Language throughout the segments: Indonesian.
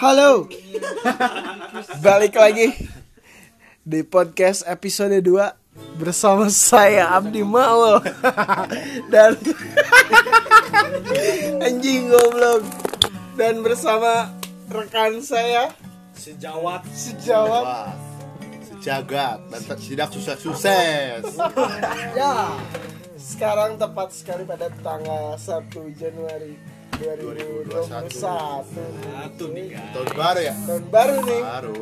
Halo. Balik lagi di podcast episode 2 bersama saya Abdi Maul. Dan anjing goblok. Dan bersama rekan saya sejawat. sejawat. Sejagat. Dan tidak sukses sukses ya sekarang tepat sekali pada tanggal 1 Januari 2021 satu. Nih kan tahun baru ya? Tahun baru nih. Baru.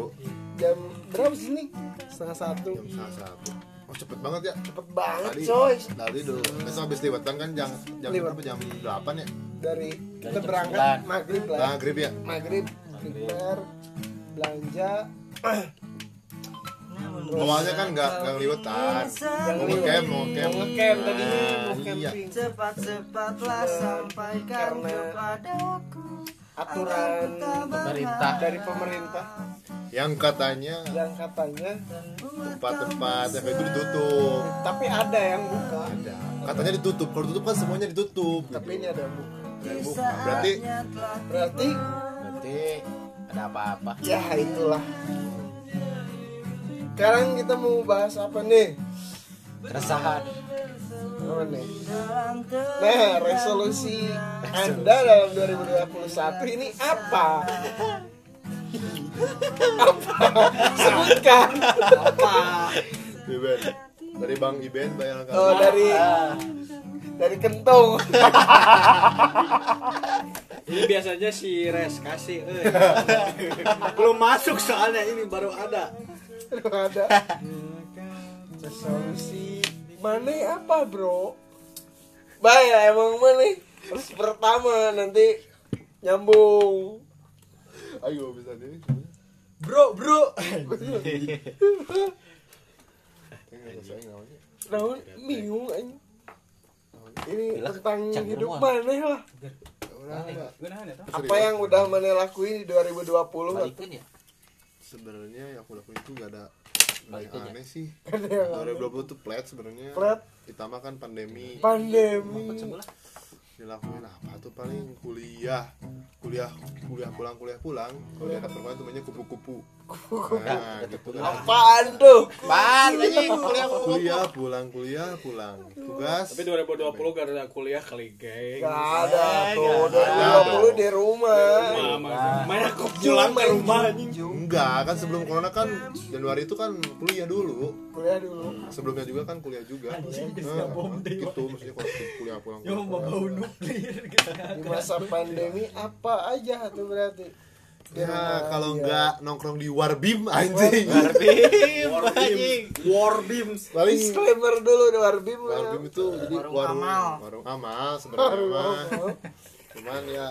Jam berapa sih nih? Setengah satu. Jam setengah satu. Oh cepet banget ya? Cepet banget tadi coy. Tadi dulu. Besok habis liwatan kan jam jam berapa? Jam delapan ya? Dari kita berangkat maghrib lah. Maghrib ya? Maghrib prepare belanja awalnya kan nggak nggak liwatan mau ngecamp mau mau ngecamp ngecamp tadi mau Nah, iya. camping Cepat-cepatlah sampaikan Karena kepadaku aturan pemerintah. dari pemerintah. yang katanya yang katanya tempat-tempat yang itu ditutup. Tapi ada yang buka. Ada. Katanya ditutup. Kalau tutup kan semuanya ditutup. Tapi ini ada yang buka. Ada yang buka. berarti berarti berarti ada apa-apa. Ya itulah sekarang kita mau bahas apa nih? Keresahan. Apa nih? Nah resolusi anda dalam 2021 ini apa? Apa? Sebutkan. Apa? Iben. Dari bang Iben bayang oh dari dari kentung ini biasanya si Res kasih eh. belum masuk soalnya ini baru ada Belum ada. Resolusi mana apa bro? Baik emang mana terus pertama nanti nyambung. Ayo bisa nih bro bro. Naon bingung anjing. Ini tentang hidup mana lah. Apa yang udah mana lakuin di 2020 Balikin ya sebenarnya yang aku lakuin itu gak ada Balik yang aneh sih. Ada yang 2020 tuh flat sebenarnya. Flat. ditambah kan pandemi. Pandemi. dilakuin apa tuh paling? Kuliah. Kuliah kuliah pulang kuliah pulang. Kuliah perempuan tuh namanya kupu-kupu nah gitu kan. Apaan tuh? pan anjing? kuliah kuliah pulang kuliah pulang. Tugas? Tapi 2020 gak ada kuliah kali geng. Gak ada tuh. ada. 2020 di rumah. main aku pulang ke rumah anjing. Enggak kan sebelum corona kan Januari itu kan kuliah dulu. Kuliah dulu. sebelumnya juga kan kuliah juga. Nah, gitu maksudnya kalau kuliah pulang kuliah Di masa pandemi apa aja tuh berarti? Ya rumah kalau aja. enggak nongkrong di Warbim anjing. Warbim. Warbim. Paling disclaimer dulu di Warbim. Warbim itu jadi Warung warung amal. warung amal. Sebenarnya cuman ya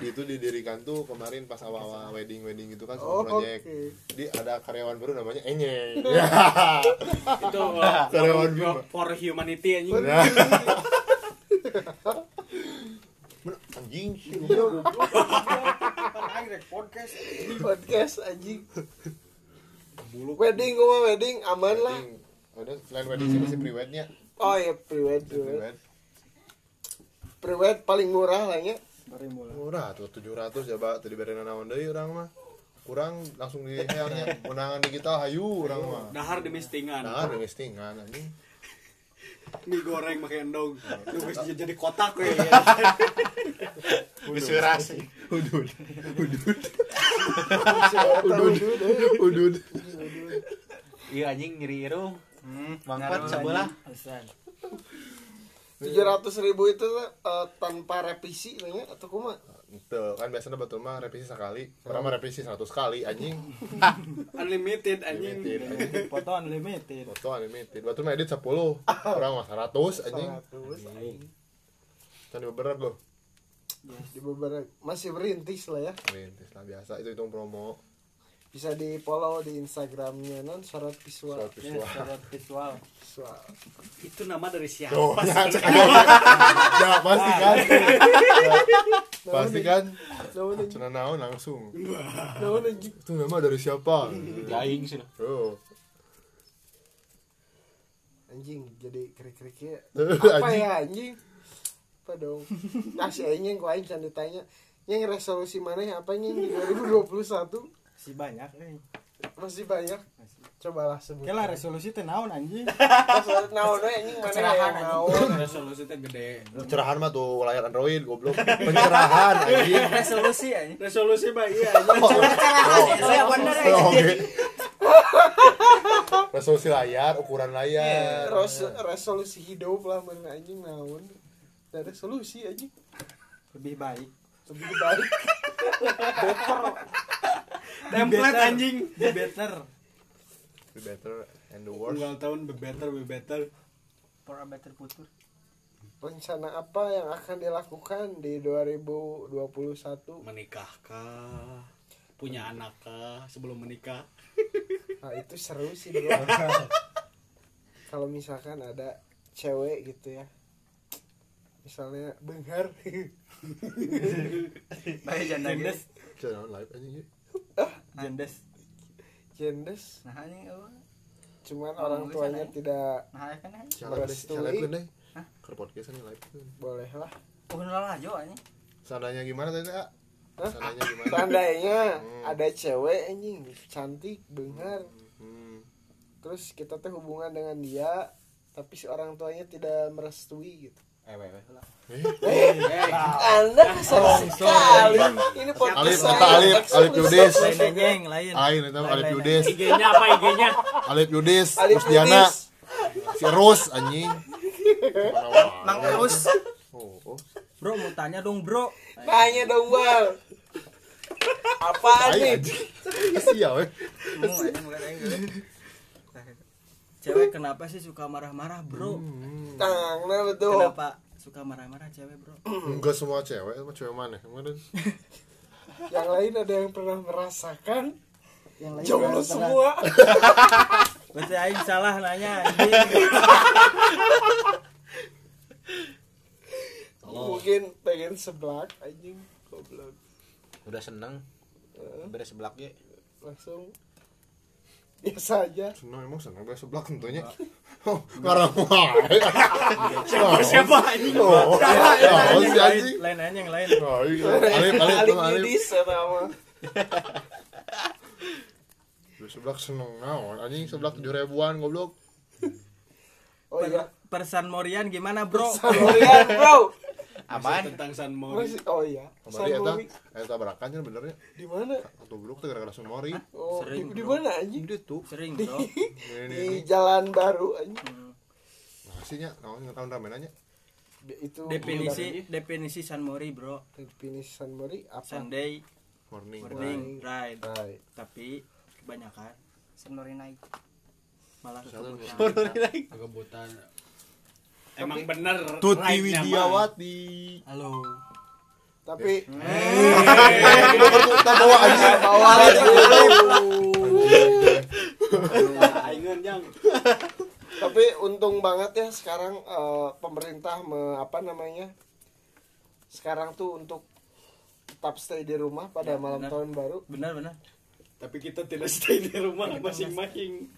itu didirikan tuh kemarin pas awal-awal wedding wedding gitu kan Oh, project. oke. jadi ada karyawan baru namanya Enyeng itu uh, Karyawan Bim. for humanity anjing anjing sih Podcast anjing. Wedding gua mah wedding aman lah. Wedding. Udah selain wedding sih masih pre-wednya Oh ya prewed prewed. pre-wed paling murah lah ya. murah tuh 700 ya pak tadi berenan naon deui urang mah kurang langsung di healnya undangan digital hayu urang mah dahar di mistingan nah ada listingan anjing mie goreng pakai endog lu bisa jadi kotak we Beserasi. Udud. Udud. Udud. Udud. iya anjing nyeri irung mangkat sebelah Tujuh ratus ribu itu eh, tanpa revisi lah ya atau kuma? Tuh, kan biasanya betul mah revisi sekali. Orang mah revisi 100 kali anjing. unlimited anjing Limited anjing. foto unlimited Foto unlimited. Betul mah edit 10. Orang mah 100 anjing. Seratus. Kan berat loh. Di beberapa masih berintis lah ya. Rintis lah biasa itu hitung promo. Bisa di follow di Instagramnya non sorot visual. Surat visual. visual Visual. itu nama dari siapa Tuh, ya, cek aja. Ya, pasti kan. Ya, Pasti kan. Cina naon langsung. Naon anjing? Itu nama dari siapa? jaing sih Tuh. Anjing jadi krik-kriknya Tuh, apa anjing. ya anjing? Apa dong? Nah si anjing kau aing can ditanya yang resolusi mana apa yang di 2021 Si banyak euy. Masih banyak. Cobalah sebut. Oke lah resolusi teh naon anjing. naon we anjing? Mana yang naon? Resolusi teh gede. Cerahan mah tuh layar Android goblok. Pencerahan anjing. resolusi aja resolusi mah iya saya bener ya Oh, oke. Resolusi layar, ukuran layar. Res- resolusi hidup lah mana anjing naon. Dan resolusi anjing. Lebih baik. lebih baik. Better template anjing. Be better. Be better and the worst. Tunggal tahun be better be better. For a better future. Rencana apa yang akan dilakukan di 2021 menikahkah? Punya anak kah sebelum menikah? Nah itu seru sih bro. Kalau misalkan ada cewek gitu ya. Misalnya benghar. Baik janda Jendes. gitu Jangan live anjing. Jendes. jendes nah ini apa cuman Oh, orang tuanya tidak nah ya kan ya? Merestui. Ke podcast nih live. boleh lah oh lah jo ini Seandainya gimana tadi, A? Hah? Seandainya gimana? seandainya Hmm. ada cewek anjing cantik benghar Hmm. terus kita teh hubungan dengan dia tapi si orang tuanya tidak merestui gitu Eh, weh, weh lah. anda sekali ini Alif, kata Alif, Alif Yudis. Lain anjing, lain. Lain itu Alif Yudis. IG-nya apa IG-nya Alif Yudis, Alif Diana, si Rus anjing. mang Oh, oh. Bro, mau tanya dong, Bro. tanya dong bang apaan Tai nih anjing. Sia we. Mau aja bukan aing geuleuh. Cewek kenapa sih suka marah-marah, Bro? tang nah betul Kenapa suka marah-marah cewek, Bro? Enggak semua cewek, sama cewek mana? Kemarin. yang lain ada yang pernah merasakan Yang lain jomblo pernah- semua Berarti aing salah nanya anjing. mungkin pengen seblak anjing goblok udah seneng beres sebelak ya langsung biasa aja Senang emang senang beres sebelah tentunya. Oh, ngarang. Siapa siapa anjing Oh, ya, oh, si lain, anjing. lain aja yang lain. Oh, iya. Alif. Yudis ya nama Beres sebelah seneng naon? Anjing sebelah tujuh ribuan goblok. oh iya Per San Morian gimana, Bro? Samorian bro apaan tentang San Mori oh iya Kemarin eta Samori eta berakan kan benernya. di mana Atau goblok teh gara-gara Sumori. oh di, Sering, di mana anjing Dia tuh. Sering, di ini. jalan baru anjing Nah, sihnya nggak tahu ramenanya. itu Definisi definisi San Mori, Bro. definisi San Mori apa Sunday Morning. morning ride. Right. Tapi kebanyakan Senori naik malah Satu. kekebutan. Emang bener Tuti. Widiawati. Halo. tapi Kita bawa anjing. bawa tapi untung banget ya sekarang eh, pemerintah me, apa namanya sekarang tuh untuk tetap stay di rumah pada Ya, malam benar. tahun baru Benar, benar. tapi kita tidak stay di rumah masing-masing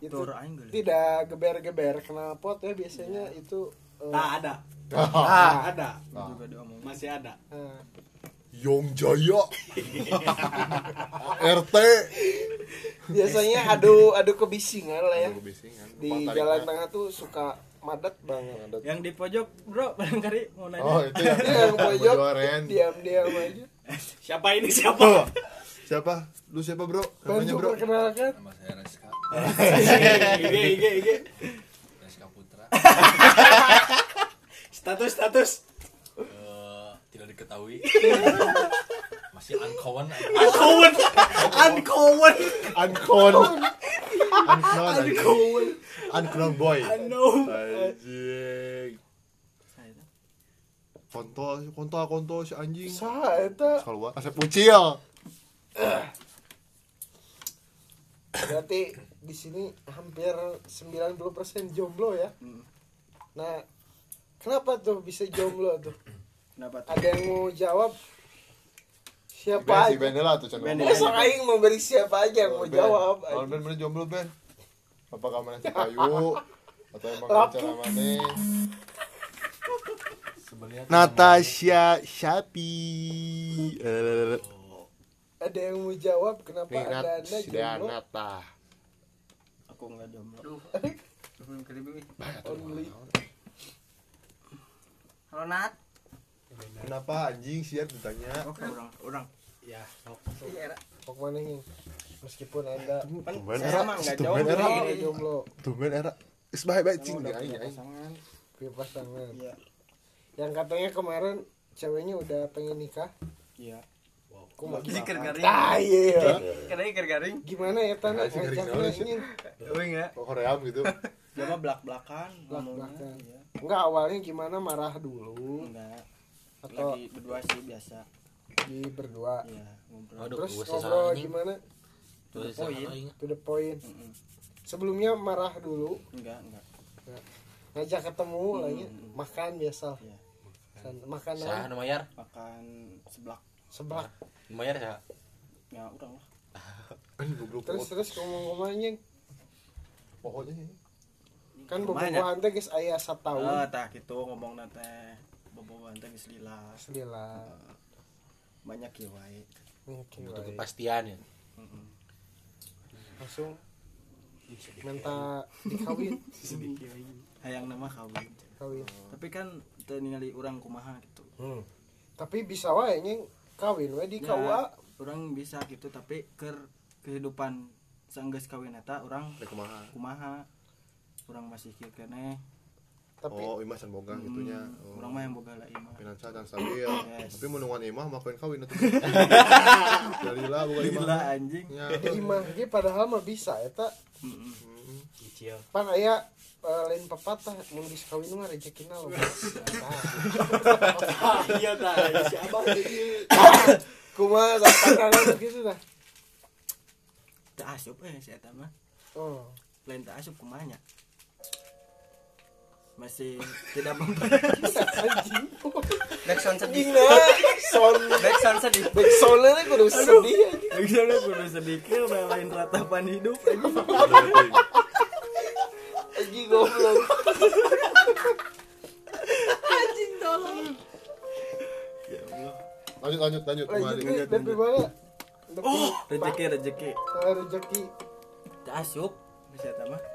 itu Tur tidak geber-geber knalpot ya biasanya itu eh, nah ada. Ah, ada. Juga diomong. masih ada. Nah, Yong Jaya. RT. biasanya adu adu kebisingan lah ya. Aduh, bisingan. di jalan tengah tuh suka madat banget. Yang di pojok, Bro, barangkali mau nanya. Oh, itu yang yang pojok diam-diam aja. Siapa ini siapa Siapa? Lu siapa, Bro? Namanya, Bro. perkenalkan Nama saya Reska, ige ige ige Reska Putra. status status Eh, tidak diketahui. Masih uncommon. uncommon uncommon Unknown. Unknown. Unknown. Unknown boy. Anjing. Saya itu. Kontol, kontol, kontol si anjing. sah eta Keluar. Asep ucil. Berarti di sini hampir 90% jomblo ya Hmm. nah kenapa tuh bisa jomblo tuh Kenapa tuh? ada yang mau jawab siapa Ben, si aja Ben lah tuh channel. Ben, Masa aing mau beri siapa aja yang mau Ben. jawab Kalau. Ben bener jomblo Ben. Apakah mana si kayu atau emang cara mana? Natasha Shapi eh ada yang mau jawab kenapa Nat ada anda si jomblo Nata Aku enggak jomblo. Aduh. Only Halo Nat. kenapa anjing sih ditanya Oh, orang, orang. Ya, sok. Iya, Ra. kok mana nih meskipun anda Kan Tumben era, tumben jauh era. jomblo tumben era is baik baik cing Udah ya punya ya pasangan. punya pasangan Iya. yang katanya kemarin ceweknya udah pengen nikah Iya. Kumaha Iker garing. ah iya Karena iker garing. gimana ya tanah ngajaknya ini enggak. kok koream gitu Dia mah belak-belakan ngomongnya. Belak-belakan. Iya. enggak awalnya gimana marah dulu Enggak. atau Lagi berdua sih biasa. di berdua Iya, ngobrol. Aduh, terus ngobrol gimana Tuh, Tuh, salah poin. aing. to the point sebelumnya marah dulu Enggak, enggak. ngajak ketemu Hmm. lah ya makan biasa Iya. San- makan Sah mayar? Makan seblak. Seblak Nu mayar sah. Ya, udah lah. kan terus terus ngomong-ngomongnya pokoknya kan Lumayan, bobogohan teh geus aya Oh, satahun tah gitu ngomong teh. Bobogohan teh geus lila. Selila Banyak ya wae. Butuh kepastian ya. Heeh. langsung minta dikawin Sedikit hayang nama kawin. kawin Tapi kan ningali urang kumaha gitu. tapi bisa wae nyeng kawin we di Ya, KUA Urang bisa gitu tapi ker kehidupan sanggeus kawin eta urang Rek kumaha. Kumaha urang masih kieu keneh tapi oh imah can boga gitunya Hmm, oh. urang mah yang boga lah imah. Finansial dan stabil Yes. tapi menungan imah mah kawin kawin atuh. Dalila bukan imah. Gila anjing. Di imah ge padahal mah bisa eta Heeh. Cicil. pan aya eh, lain pepatah mun geus kawin mah rezekina loh. Iya tah, siapa kumaha da pandangan gitu dah. Teu asup eh si eta mah. Oh. Lain teu asup kumaha nya masih tidak memper Backsound sedih. Gina, sound. Backsound sedih. back soundnya teh kudu sedih anjing. Misalnya kudu sedikit lain ratapan hidup anjing. anjing goblok. Ya Allah. Lanjut lanjut lanjut. Kembali lanjut tapi mana oh rezeki rezeki rezeki teu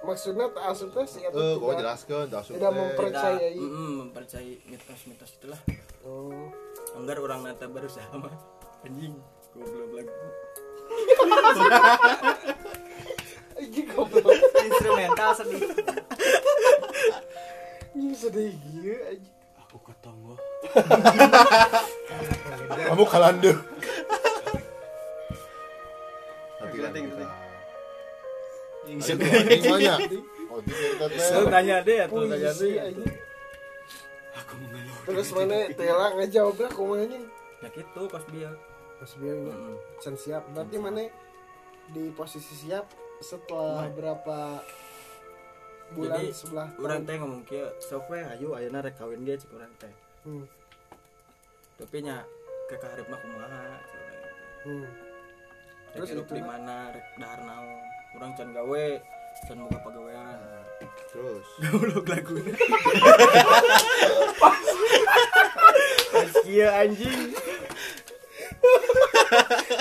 maksudnya tak asup teh si eta eh gua tidak- jelaskan tak asup tidak teh. memper- Percayai. Tidak, mm, mempercayai mitos-mitos itulah. Oh. Anggar orang nata berusaha mah anjing goblok lagi. Anjing goblok. Instrumental sedih. anjing sedih gitu anjing. Aku ketemu kamu kalande Anjing banyak oh deh ya tuh deh aku mengeluh terus mana tela ngejawab lah kumaha anjing ya gitu pas dia. Pas Mm-mm. can siap. Berarti mana di posisi siap setelah berapa bulan Jadi, sebelah orang teh ngomong kia sok we ayo ayeuna rek kawin ge cik urang teh hmm. tapi nya ke kaharep mah kumaha. Hmm. Terus itu di mana rek dahar naon urang can gawe can boga pagawean terus. Goblok laguna pas kieu anjing.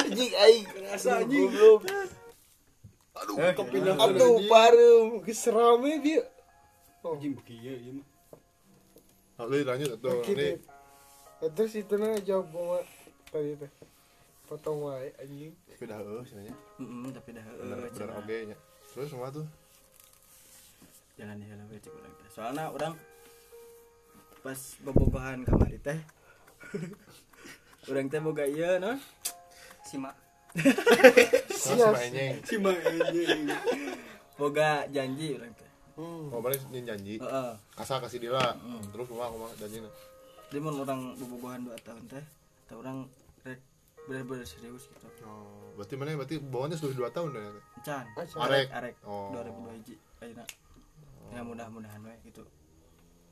Anjing aing Rasa anjing. goblok. Aduh Kepindah aduh parem geus rame dia. Oh. Anjing bekieu ieu mah. Oh, lu lanjut Oke, ini? Terus itu nah jawab gua tadi teh potong wae anjing. Tapi dah eh sebenarnya. Heeh, tapi dah eh, bener oke nya. Terus semua tuh? Jangan dihalang we cik urang teh soalnya orang pas bobogohan kamari teh urang teh boga ieu no? Simak. terus Siap. si Enyeng Si Mang anjing. boga janji urang teh. Hmm. oh nyin janji? Heeh. Asal kasih dia lah. Terus rumah rumah janjinya jadi mun orang bobogohan 2 tahun teh teh urang rek bener-bener serius gitu. Oh. Berarti mana? Berarti bawahnya sudah dua tahun dah Can. Arek. arek. Oh. 2002 hiji ayeuna ya mudah-mudahan we gitu.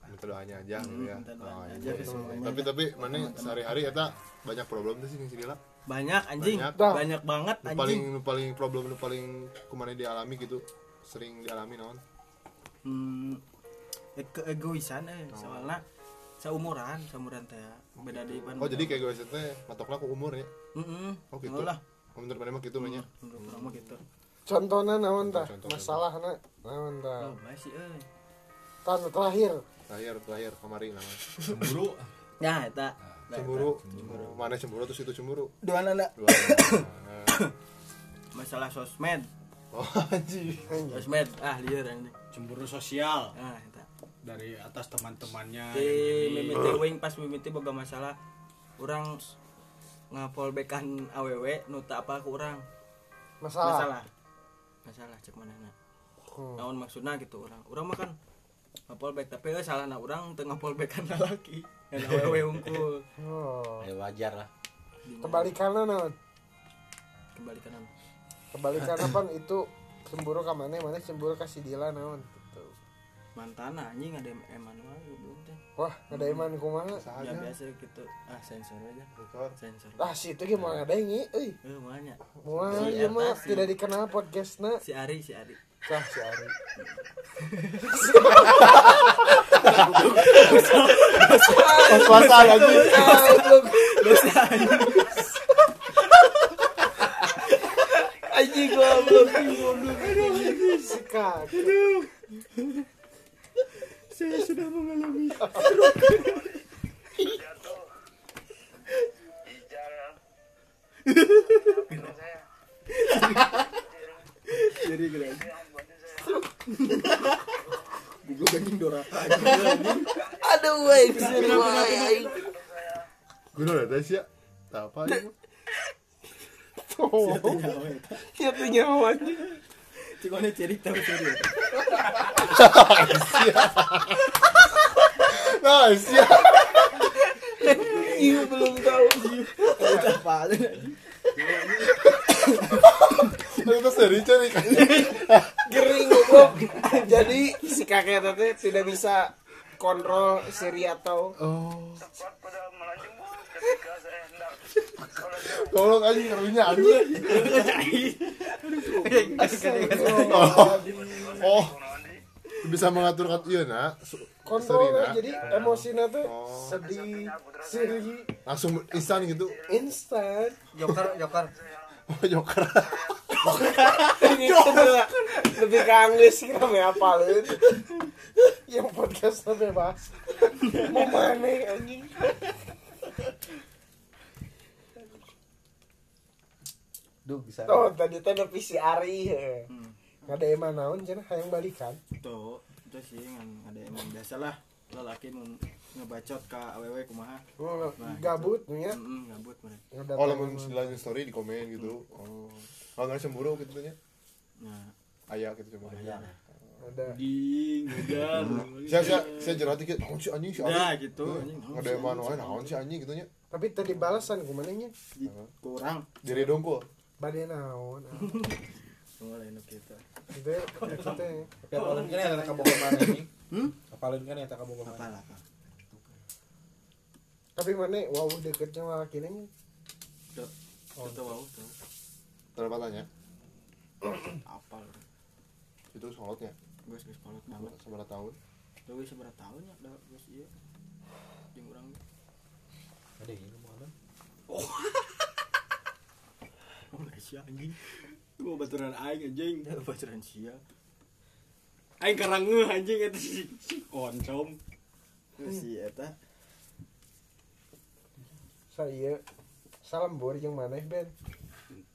Minta doanya aja Hmm, gitu ya. minta doanya Oh, aja iya. ke semuanya. tapi tapi mana sehari-hari eta banyak problem tuh sih yang si Dila banyak anjing. Banyak. banyak, banget anjing. paling paling problem nu paling kumana dialami gitu sering dialami naon? Hmm, e- keegoisan eh Oh. soalnya seumuran seumuran teh beda di oh jadi kayak gue teh matoknya ku umur ya? Heeh. oh gitu. Lah. Oh, menurut mana mah gitu banyak menurut mah gitu. Contohnya naon tah? Masalahna naon tah? Oh masih euy tan terakhir. Terakhir terakhir kemarin nama cemburu. Ya eta. Cemburu. mana cemburu? Terus itu cemburu. Dua anak dua Nah. masalah sosmed. Oh anjing. Sosmed. Ah liar ini cemburu sosial. Ah dari atas teman-temannya di mimiti wing pas mimiti boga masalah orang ngapolbekan aww nuta apa ke orang masalah, masalah. Masalah cek mana Hmm. naon maksudnya gitu orang orang makan ngapolbek tapi eh, salah na orang tengah polbekan laki dan aww unggul oh ya wajar lah. Kebalikannya naon? Kembali kanan kebalikannya pan itu cemburu ka mana mana cemburu kasih Dila naon mantan anjing ada Emmanuel belum teh wah ada iman kumaha ya sahaja biasa gitu. Ah sensor aja. Sensor. Ah si itu gimana? Ada yang euy. Eh banyak. Wah, Si iya mah tidak dikenal podcastnya. Si Ari si Ari. Cah si Ari. Pas-pasan anjing. Anjing. Goblok. Goblok. Si kak saya sudah mengalami jadi keren Gugu anjing doraka aduh wey sini wey gue udah ada sih ya. Tak apa ya. Oh siapa nyawa Cuma ini cerita nah sih Iya belum tahu Apa itu seri cari kan Gering goblok Jadi si kakek tete tidak bisa kontrol siri atau oh Tolong anjing karunya anjing oh. Bisa mengatur kat iya nak. Kontrolnya jadi emosinya tuh Oh. sedih siri. Langsung instan gitu. Instan. Joker, Joker. oh joker. Ini tuh lebih kangen sih kami apalin. Yang podcastnya bebas mau mana anjing duh bisa. Oh tadi teh si Ari ya. nggak ada emang naon cenah hayang balikan. Tuh, itu sih ngan ada emang biasalah lelaki mun ngebacot ke aww kumaha. Oh, gabut nih ya? Heeh, gabut mereka. Oh lamun selain story di komen gitu. Oh. Kalau nggak cemburu gitu nya Nah, ayah gitu cemburu. Ada. Ding udah saya saya saya jerat dikit naon sih anjing si Ya, Ari gitu, anjing, naon nggak ada si yang mana naon sih anjing gitu nya. Tapi tadi balasan ke mana nya kurang. Diri dongkul badai naon kita. itu itu teh tapi apalin kan ya kabogoh mana ini. Apalin kan ya kabogoh Apa mana lah, apa? tapi mana wow deketnya laki nih Tuh, tuh wow, tuh. terbatannya Apa? Lu? itu solotnya Gue geus kolot banget. seberapa tahun? Tuh geus seberapa tahun ya? Da geus ieu. Jeung urang ada ini mau apa Oh, Malaysia anjing. gua baturan aing anjing. Bacaran sia. aing karang ngeuh anjing eta si si oncom Si eta. Saya salam bor yang mana Ben?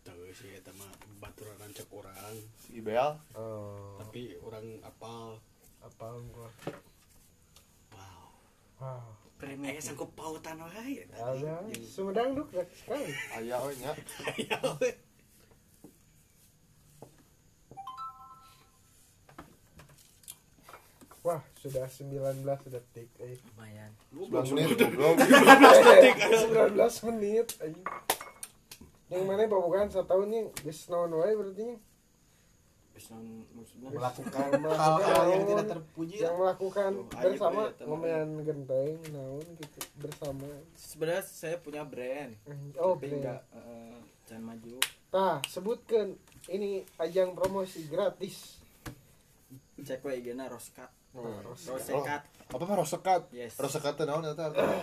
Tahu sih eta mah baturan rancak orang si Ibel? Oh. Tapi orang apal. Apa gua. Wow. Wow Preme sanggup pautan wae ada Sumedang duk sekali. Ayah we nya. Wah sudah 19 detik eh. Lumayan. 11 menit. Goblok 19 menit yang mana pembukaan setahun nih. Geus naon wae berarti maksudna? melakukan Melakukan hal-hal yang tidak terpuji yang melakukan Tuh, bersama ngomean genteng naon gitu bersama. Sebenarnya saya punya brand. oh tapi brand. enggak eh, jangan maju. Tah, sebutkan ini ajang promosi gratis. Cek we IG-na Rosekat apa mah rosekat Yes. rosekat teh naon eta artinya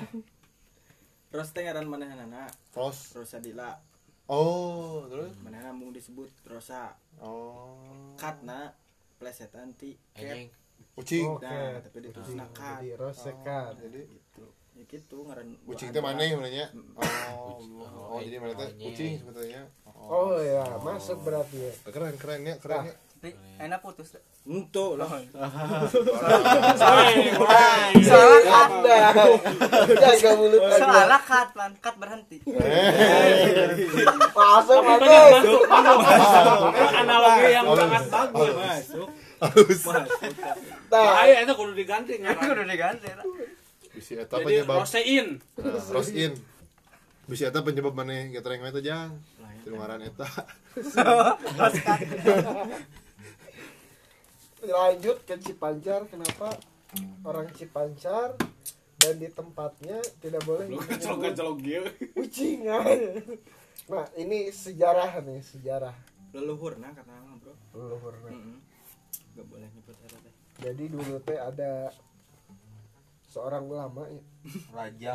ros teh ngaran manehanana ros rosadila oh terus? Manehana mung disebut rosa. Oh. Katna plesetan ti cat Anjing. kucing. Oke. nah tapi ditulisna kat Jadi rosekat. jadi gitu. Ya gitu ngaran kucing teh maneh sebenarnya. Oh oh jadi mana teh? Kucing sebetulnya Oh ya, masuk berarti ya. keren keren ya keren ya enak putus. Untuk lah. Salah. Anda. Jaga mulut salah kat man. Kat berhenti. Masuk masuk. Analogi yang sangat bagus. Masuk. halus Nah, Bahaya itu kudu diganti aku ngaran. udah diganti lah. bisa eta Jadi penyebab? rosein. Nah, rosin bisa eta penyebab maneh getereng we teh jang? Teu ngaran eta lanjut ke Cipancar. Kenapa orang Cipancar dan di tempatnya tidak boleh gitu. kucing aja. Nah, ini sejarah nih, sejarah leluhur nah kata mah bro leluhurnya. Heeh. Gak boleh nyebut teh. Jadi dulu teh ada seorang ulama ya, Raja.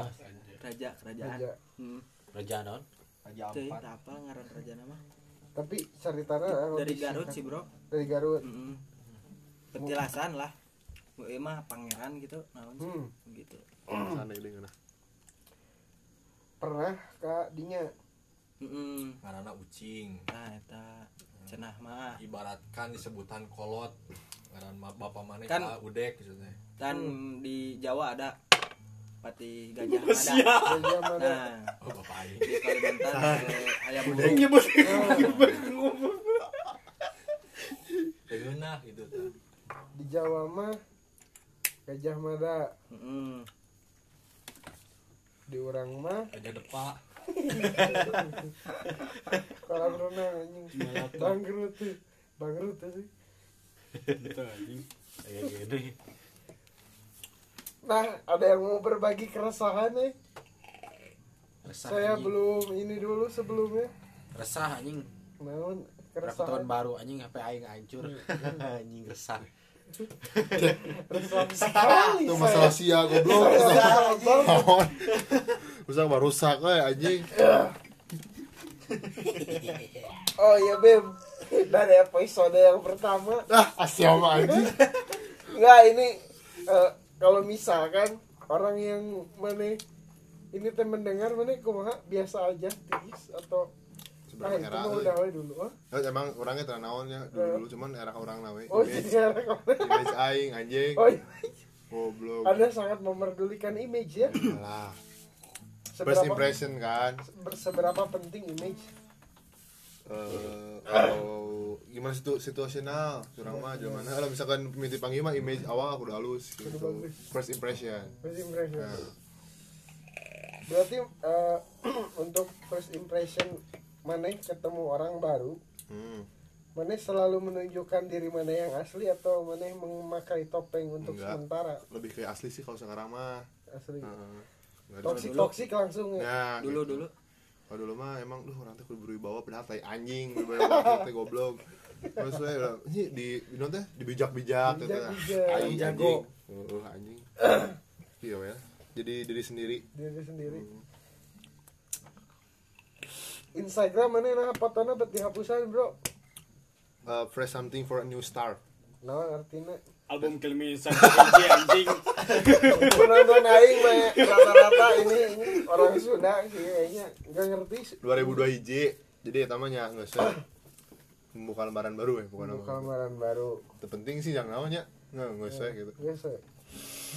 Raja, kerajaan. raja. Hmm. Raja non. Raja empat. apa ngaran raja nama? Tapi ceritanya Dari Garut sih, Bro. Dari Garut. Heeh. Petilasan lah. Gue mah pangeran gitu, naon sih? Hmm. Gitu. sana ini ngana Pernah kak dinya Heeh. Ngaranna ucing. Nah, eta cenah mah Ibaratkan disebutan kolot. Ngaran bapak maneh Kan- ka udek gitu kan di Jawa ada pati gajah ada. raja mana? Nah, Oh, bapak aing. di Kalimantan ada ayam budek. Nyebut Tegeunah gitu teh. Di Jawa mah Gajah Mada, Heeh. di orang mah Aja depa. kolam renang anjing. Bangkrut tuh. Bangkrut tuh sih. Kayak gini. Nah, ada yang mau berbagi keresahan nih? Resah Saya anjing. belum ini dulu sebelumnya. resah anjing. Naon Berapa tahun keresahan? baru anjing HP aing hancur. anjing resah. Sekali. itu masalah sia goblok. Rusak mah rusak we anjing. Oh iya Bim. Dari episode yang pertama. Ah mah anjing? Enggak ini eh, Kalau misalkan Orang yang mana Ini teh mendengar mana kumaha biasa aja tingis atau Ah seberapa itu era udah we dulu ah. Ya, emang orangnya tenan naonnya dulu dulu cuman era orang nawe. Oh image. jadi ada kemarin. image aing anjing. Oh iya. goblok. Anda sangat memerdulikan image ya. Lah first impression kan? ber- seberapa penting image? Eh kalau gimana situ situasional? Curang mah zaman kalau misalkan mimpi panggil mah image awal udah halus gitu. First impression. First impression. Nah. Berarti eh, untuk first impression Maneh ketemu orang baru hmm. Maneh selalu menunjukkan diri mana yang asli atau Maneh memakai topeng untuk Enggak. sementara lebih kayak asli sih kalau sekarang mah asli. Ada- Toksik toksik langsung ya. Nah, Dulu gitu. dulu. Kalau dulu mah emang duh orang teh kudu berwibawa padahal tai anjing berwibawa teh goblok. Terus we udah ini di di teh dibijak-bijak teh. Bijak-bijak. Ai Jago. anjing. Heeh anjing. Iya ya. Jadi diri sendiri. Diri sendiri. Instagram mana nah fotona bet dihapusan bro. Uh, fresh something for a new star. Nah artinya album kelimisan hiji anjing. penonton aing mah ya, rata-rata ini ini orang Sunda sih kayaknya nggak ngerti 2002 hiji. Jadi eta mah nya geus membuka lembaran baru ya, bukan apa. gambaran baru. Terpenting sih yang namanya nggak geus we gitu. Biasa.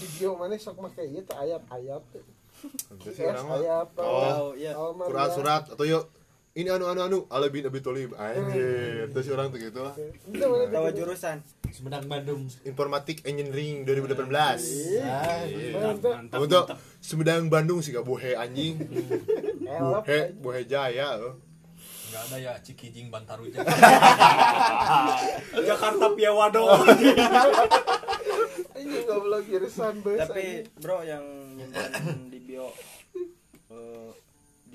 Di bio mana sok make ieu teh ayat-ayat mah ayat oh, Oh, iya. Surat-surat atau yuk ini anu anu anu ala bin abi tolib anjir terus orang tuh gitu lah gitu. jurusan. Sumedang Bandung. informatik engineering 2018 Mantap. untuk Sumedang Bandung sih gak bohe anjing bohe bohe jaya oh. Enggak ada ya Cikijing Bantaruja. Jakarta Piawado. Ini goblok jurusan bus. Tapi bro yang nyimpan di bio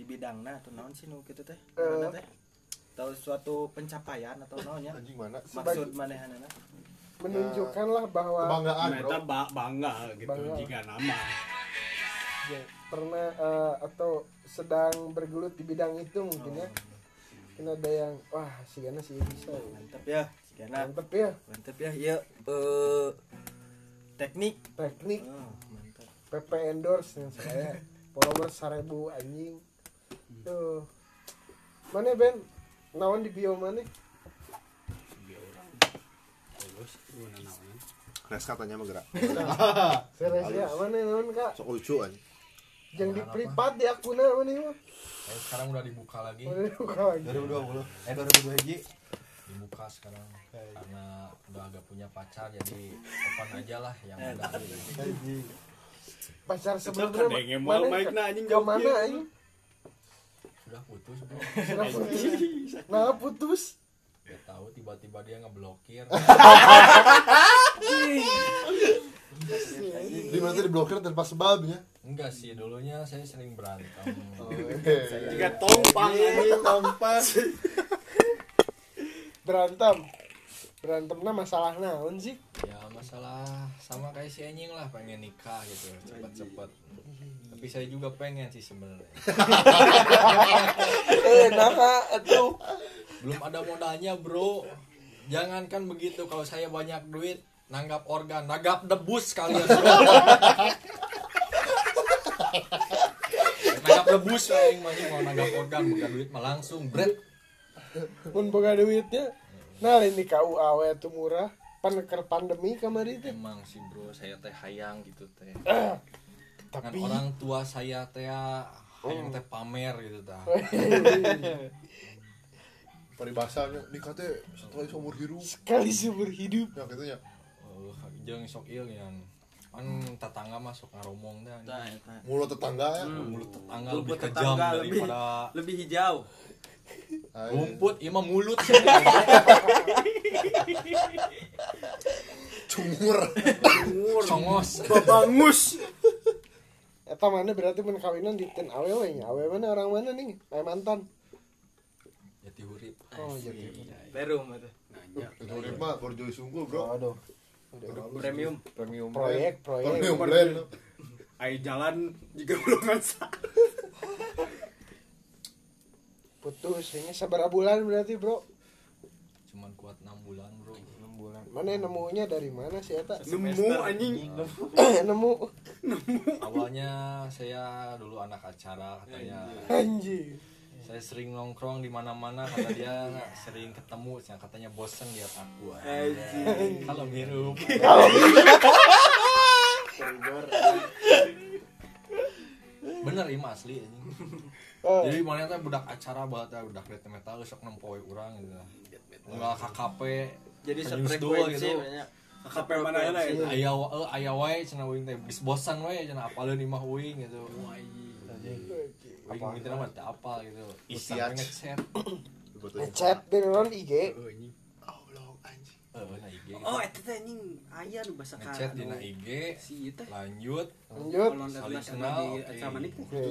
eh, di bidangna atau naon sih nu kitu teh? Ngaranna teh? Tahu suatu pencapaian atau naonnya? anjing mana Maksud manehanana? menunjukkanlah bahwa kebanggaan Nah, bro eta ba- bangga gitu Bangga. jika nama. ya, pernah eh, atau sedang bergelut di bidang itu mungkin ya mungkin ada yang wah si Gana sih bisa ya. mantap ya sekian mantep ya mantap ya ya eh, teknik teknik oh, mantap PP endorse yang saya follower seribu anjing tuh. Mana Ben? Nawan di bio mana? Res katanya mah gerak. Serius ya mana nawan kak? Sok lucu aja yang di privat di akun mana mah? Eh, sekarang udah dibuka lagi. Mana buka lagi. 2020 eh 2021 dibuka sekarang. Karena udah agak punya pacar jadi open aja lah yang ada pacar sebelumnya kadenge ma- moal mana? mic na anjing ke jauh mana kieu. anjing sudah putus bro. Sudah putus. Nah putus. Gak tahu tiba-tiba dia ngeblokir. Di mana diblokir tanpa sebabnya enggak sih dulunya saya sering berantem. Jika tompang anjing. tampak berantem. Berantemnya masalah naon sih? Ya masalah sama kayak si anjing lah pengen nikah gitu cepet-cepet tapi saya juga pengen sih sebenarnya. Eh nah itu belum ada modalnya bro. Jangankan begitu kalau saya banyak duit nanggap organ. Nanggap debus kalian bro. Nanggap debus yang mah, mau nanggap organ bukan duit mah langsung bread pun boga duitnya. Nah ini kau awe tuh murah. Pan pandemi kamari teh emang sih bro. Saya teh hayang gitu teh Kan tapi orang tua saya teh hayang teh pamer gitu tah paribasanya nikah teh setelah seumur hidup. Sekali seumur hidup. Ya gitu ya oh, jeung sok ieu yang kan tetangga masuk ngaromong Tah, eta. mulut tetangga ya? Mulut tetangga Rumput lebih kejam tetangga lebih- daripada lebih hijau. Rumput ima mulut. Cumur congos Babangus. Eta mana berarti mun kawinan di ten awewe nya. Awewe mana orang mana nih Aya mantan. Jati hurip oh jadi perum eta itu. Urip mah borjoy sungguh bro. Aduh premium. Premium. Proyek proyek. Premium blend Ai jalan juga belum sa. putus ini seberapa bulan berarti bro. Cuman kuat 6 bulan bro mana nemunya? Dari mana sih eta? Nemu anjing. nemu. Awalnya saya dulu anak acara katanya. Anjing. Saya sering nongkrong di mana-mana kata dia sering ketemu. Yang katanya bosen lihat aku kalau hirup bener ima asli anjing. oh, jadi mana budak acara banget ya budak death metal sok nempoe urang gitu. Enggak KKP jadi sefrekuensi gitu. banyak. KKP mana ya, aya eh, aya wae cenah uing teh geus bosan wae cenah apaleun imah uing gitu. Uing gitu mah teu apal gitu. Iseng Utiat. ngechat. Chat di non IG eh na IG gitu. oh eta teh anjing. Aya nu basa ka ngechat dina IG si teh. Lanjut. Lanjut. Kalau Saling kenal, oke. itu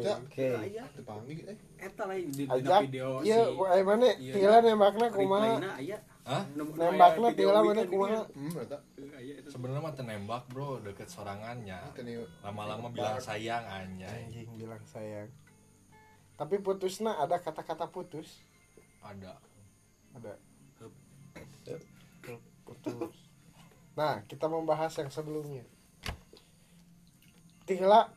teh. Oke aya dipanggil eh. Eta lah di, video iya aya mana Iya. tinggal nembakna kumaha? aya Hah? Aya video tinggal mana kumaha hmm sebenarnya mah tenembak bro deket sorangannya. Lama-lama bilang sayang anjay. Anjing bilang sayang. Tapi putusna ada kata-kata putus? Ada. Ada. Putus. Nah kita membahas yang sebelumnya. Tinggal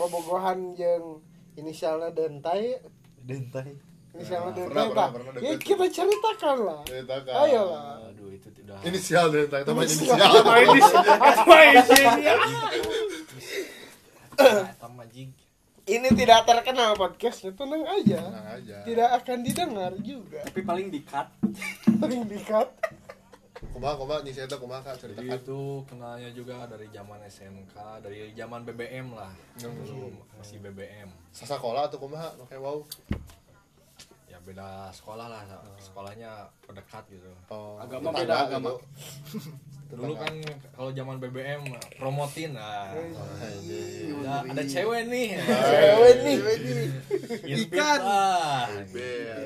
bobogohan yang inisialnya dentai. Dentai inisialnya Nah, dentai pernah, tak pernah, pernah ya kita ceritakan lah. Ceritakan. Ayolah aduh itu tidak inisial itu mah Inisial. inisial. Main di apa isinya? Eta mah jig ini tidak terkenal podcastnya tenang aja. Tenang aja. Tidak akan didengar juga. Tapi paling di cut paling dikat kumaha kumaha nyisi eta kumaha kak? Jadi ceritakan itu kenalnya juga dari zaman SMK dari zaman BBM lah. Dulu masih BBM sasakola atau kumaha? Pakai wow beda sekolah lah sekolahnya berdekat gitu. Oh, Agama beda agama. gitu. dulu kan kalau zaman BBM promotin lah Anjing. ada, ada cewek nih. Cewek nih. Ikan. Bel.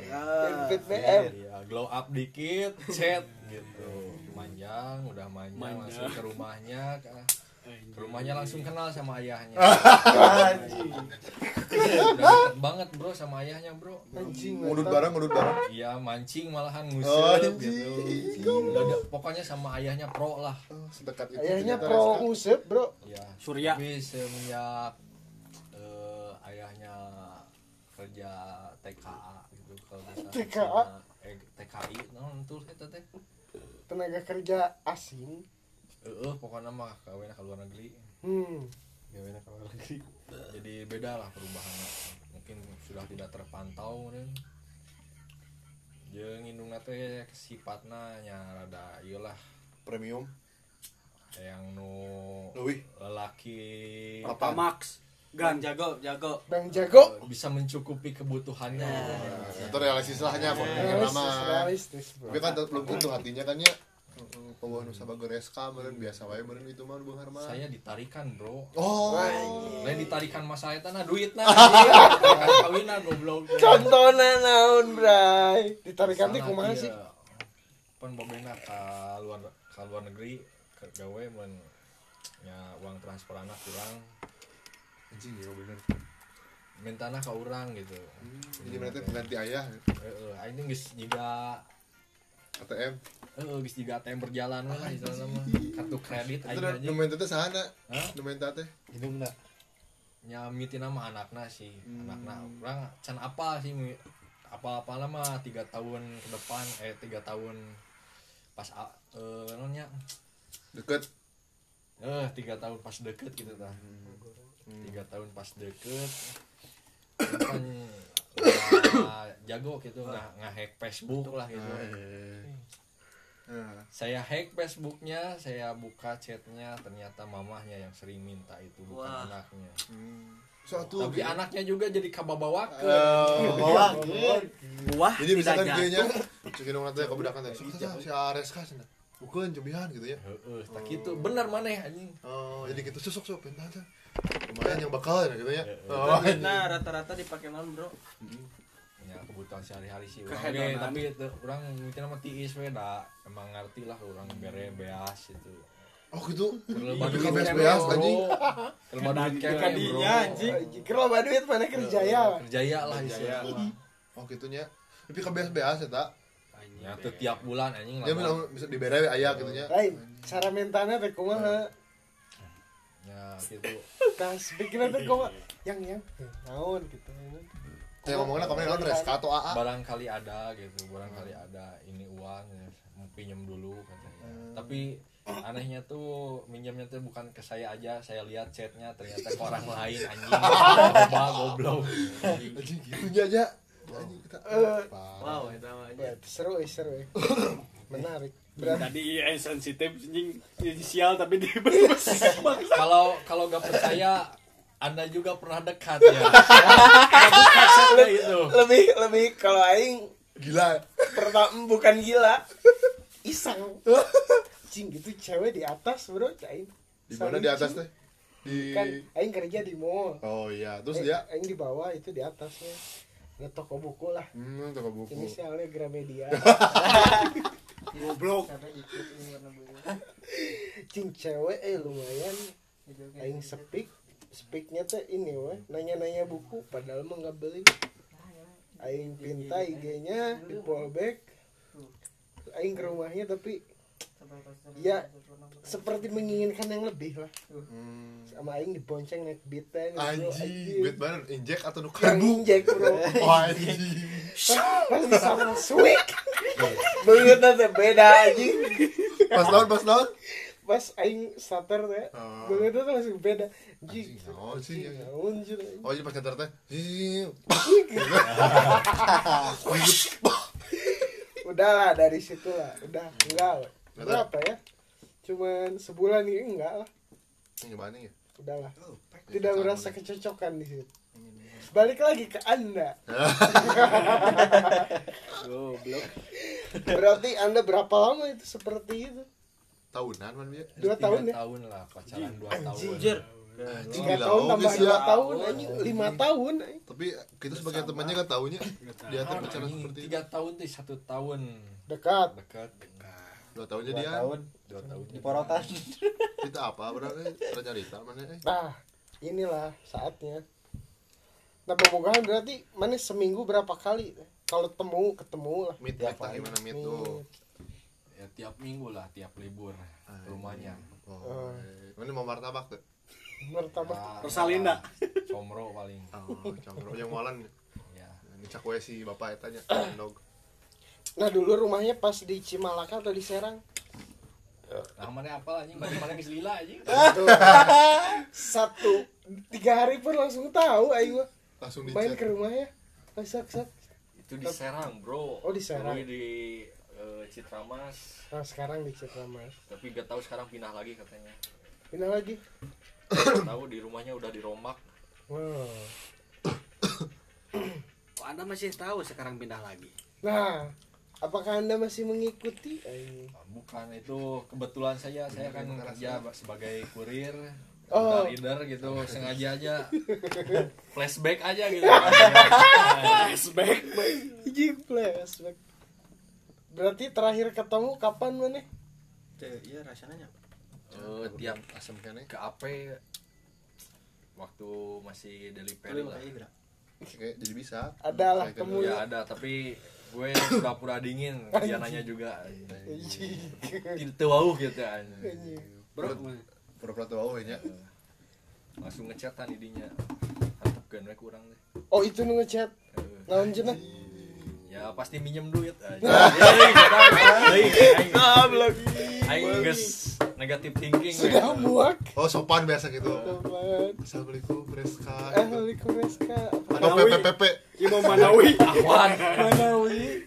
Fit BM ya glow up dikit chat gitu. Manjang udah manjang, Manjang. langsung ke rumahnya rumahnya langsung kenal sama ayahnya. Deket banget bro sama ayahnya bro. Anjing ngudut bareng ngudut bareng. Iya mancing malahan ngusir anjing. gitu pokoknya sama ayahnya pro lah. Oh, sedekat itu ayahnya pro ngusep bro. Ya Surya. tapi semenjak eh, ayahnya kerja TKA gitu kalau. TKA? eh, TKI non tuh itu teh. Tenaga kerja asing eh pokoknya mah kawin ke luar negeri. Hmm. Kawin ke luar negeri. Jadi beda lah perubahannya mungkin sudah tidak terpantau kan jeung indungna teh sifatna nya rada ieu lah premium. Yang nu Leuwih. lelaki Papa Max. Gan jago, jago. bang jago. Eh, bisa mencukupi kebutuhannya. Nah, itu realistis lahnya kok realistis realistis tapi kan belum tentu hatinya kan ya pembawa nusa bagereska meureun biasa wae meureun itu mah beunghar mah saya ditarikan bro. Oh. Lain ditarikan mas saya tanah duit nah. Kawinan goblok. Contohnya naon bray? Ditarikan teh Sana kumaha ieu, sih? Pan bobena ka luar ka luar negeri ke gawe mun nya uang transfer anak kurang. Anjing ya bener mintana ka urang gitu. Jadi mana teh pengganti ayah heeh aing geus jiga ATM heeh geus jiga ATM berjalan lah istilahna mah. Kartu kredit aja nu main teh sahana Hah? nu main teh Hidung enggak? nya mitina mah anakna sih. Hmm. anakna urang can apa sih? Apa-apa mah tiga tahun ke depan eh tiga tahun pas eh namanya? Deket. Eh tiga tahun pas deket gitu tah. Hmm. tiga tahun pas deket. Kan jago gitu nggak nggak hack Facebook lah gitu Saya hack Facebooknya saya buka chatnya ternyata mamahnya yang sering minta itu bukan Wah. anaknya. Hmm. suatu tapi anaknya juga jadi kababawa ke bawa. Buah jadi misalkan tidak kayaknya cek indung teh kebedakan teh si Areska cenah bukan cobihan gitu ya. Heeh, tak gitu bener maneh anjing. Oh jadi gitu. Susuk sok pentah lumayan yang bakal ya gitu ya. Oh. Nah rata-rata dipakai non bro ya kebutuhan sehari-hari sih. Orang ge, tapi itu orang mungkin nama tiis we da emang ngerti lah orang bere beas itu oh gitu? Terlebih Iya, duit beas bro. anjing. Terlebih duit Kadinya, anjing. kalau ada duit mana kerjaya? Eh, kerjaya lah Kerjaya. oh gitunya. Tapi ke beas beas ya tak? Ya tuh tiap bulan anjing dia lamun- bilang bisa dibere ayah gitu nya lain cara mentana teh kumaha? Ya gitu. Tas bikin teh kumaha? Yang yang naon gitu saya ngomongnya kemarin naon reska atau AA barangkali ada gitu barangkali ada. Ini uang ya, mau pinjam dulu katanya. Tapi anehnya tuh minjamnya tuh bukan ke saya aja. Saya lihat chatnya ternyata ke orang lain anjing. Coba goblok. Anjing gitunya aja. Eh, wow itu aja Ya, seru eh, seru eh. menarik. Tadi eh sensitif anjing. Inisial tapi di kalau kalau gak percaya anda juga pernah dekat ya. Saya itu. lebih lebih kalau aing gila. pertama bukan gila. Iseng. Cing gitu cewek di atas bro. Aing di mana di atas teh? Di kan aing kerja di mall. Oh iya. Terus Eh, dia? aing di bawah itu di atasnya nge toko buku lah. Hmm toko buku. Inisialnya Gramedia. Goblok. cing cewek eh lumayan. Aing speak speaknya teh ini weh nanya-nanya buku padahal mah nggak beli. Aing pinta IG-nya di fallback aing ke rumahnya tapi ya seperti menginginkan yang lebih lah. Hmm. sama aing dibonceng naik beat teh anjing bet banget injek atau nu yang injek bro. Oh anjing. pas disama sweet banget nanti beda anjing. Pas lawan pas lawan pas aing starter teh. Oh. tuh langsung beda. Anjing naon sih, naon sih oh iya pas teh. Zing. udah lah dari situ lah. Udah enggak lah. Berapa ya? Cuman sebulan ini enggak lah. Gimana ya? Udahlah tidak merasa kecocokan di situ. Balik lagi ke anda. Goblok. berarti anda berapa lama itu seperti itu tahunan man dia dua tahun ya? tahun lah pacaran dua tahun. Anjir. tiga tahun tambah dua ya tahun. Anjing lima tahun anjing. tapi kita sebagai temannya kan tahunya dia tuh pacaran seperti itu tiga tahun tuh satu tahun. Dekat. Dekat dua tahun dua jadian tahun. Dua tahun. Di porotan. Kita apa berarti? Cerita mana eh nah inilah saatnya. Nah bobogohan berarti mana seminggu berapa kali? Kalau temu ketemu lah. Meet hari. gimana meet. tuh ya tiap minggu lah tiap libur Ah, rumahnya. oh. Mana mau martabak tuh? Martabak. Ya, Rosalinda. comro paling. Oh cangkruk yang walan ya ini cak we si bapak tanya dog. Nah dulu rumahnya pas di Cimalaka atau di Serang? Nah mana apa anjing? Mana mana geus lila anjing. Tuh. satu tiga hari pun langsung tahu ayo langsung main ke rumahnya. Sak sak itu di Serang bro. Oh, di Serang. Di eh, Citramas. Nah sekarang di Citramas. Tapi gak tahu sekarang pindah lagi katanya. Pindah lagi? Gak tahu di rumahnya udah dirombak wow. Oh, anda masih tahu sekarang pindah lagi? Nah apakah anda masih mengikuti? Ayo. bukan itu kebetulan saja. Saya kan kerja sebagai kurir Oh. leader gitu. Sengaja aja. Flashback aja gitu. Flashback. Flashback berarti terakhir ketemu kapan mana iya rasanya Eh, tiap asam kene ke AP waktu masih delivery Kali lah. Gerak. Oke, jadi bisa. Ada lah temu ya? Ada tapi gue pura-pura dingin kerjanya juga. Tidak tahu gitu anjing. bro pura-pura tahu nya langsung ngechat kan idinya harap we kurang deh. Oh itu ngechat? Eh, naon cenah ya pasti minjem duit aja aing geus negatif thinking. Sudah muak. Oh sopan biasa gitu. Assalamualaikum Preska ahli kureska atau PPPP Imam Manawi. Ahwan. Manawi.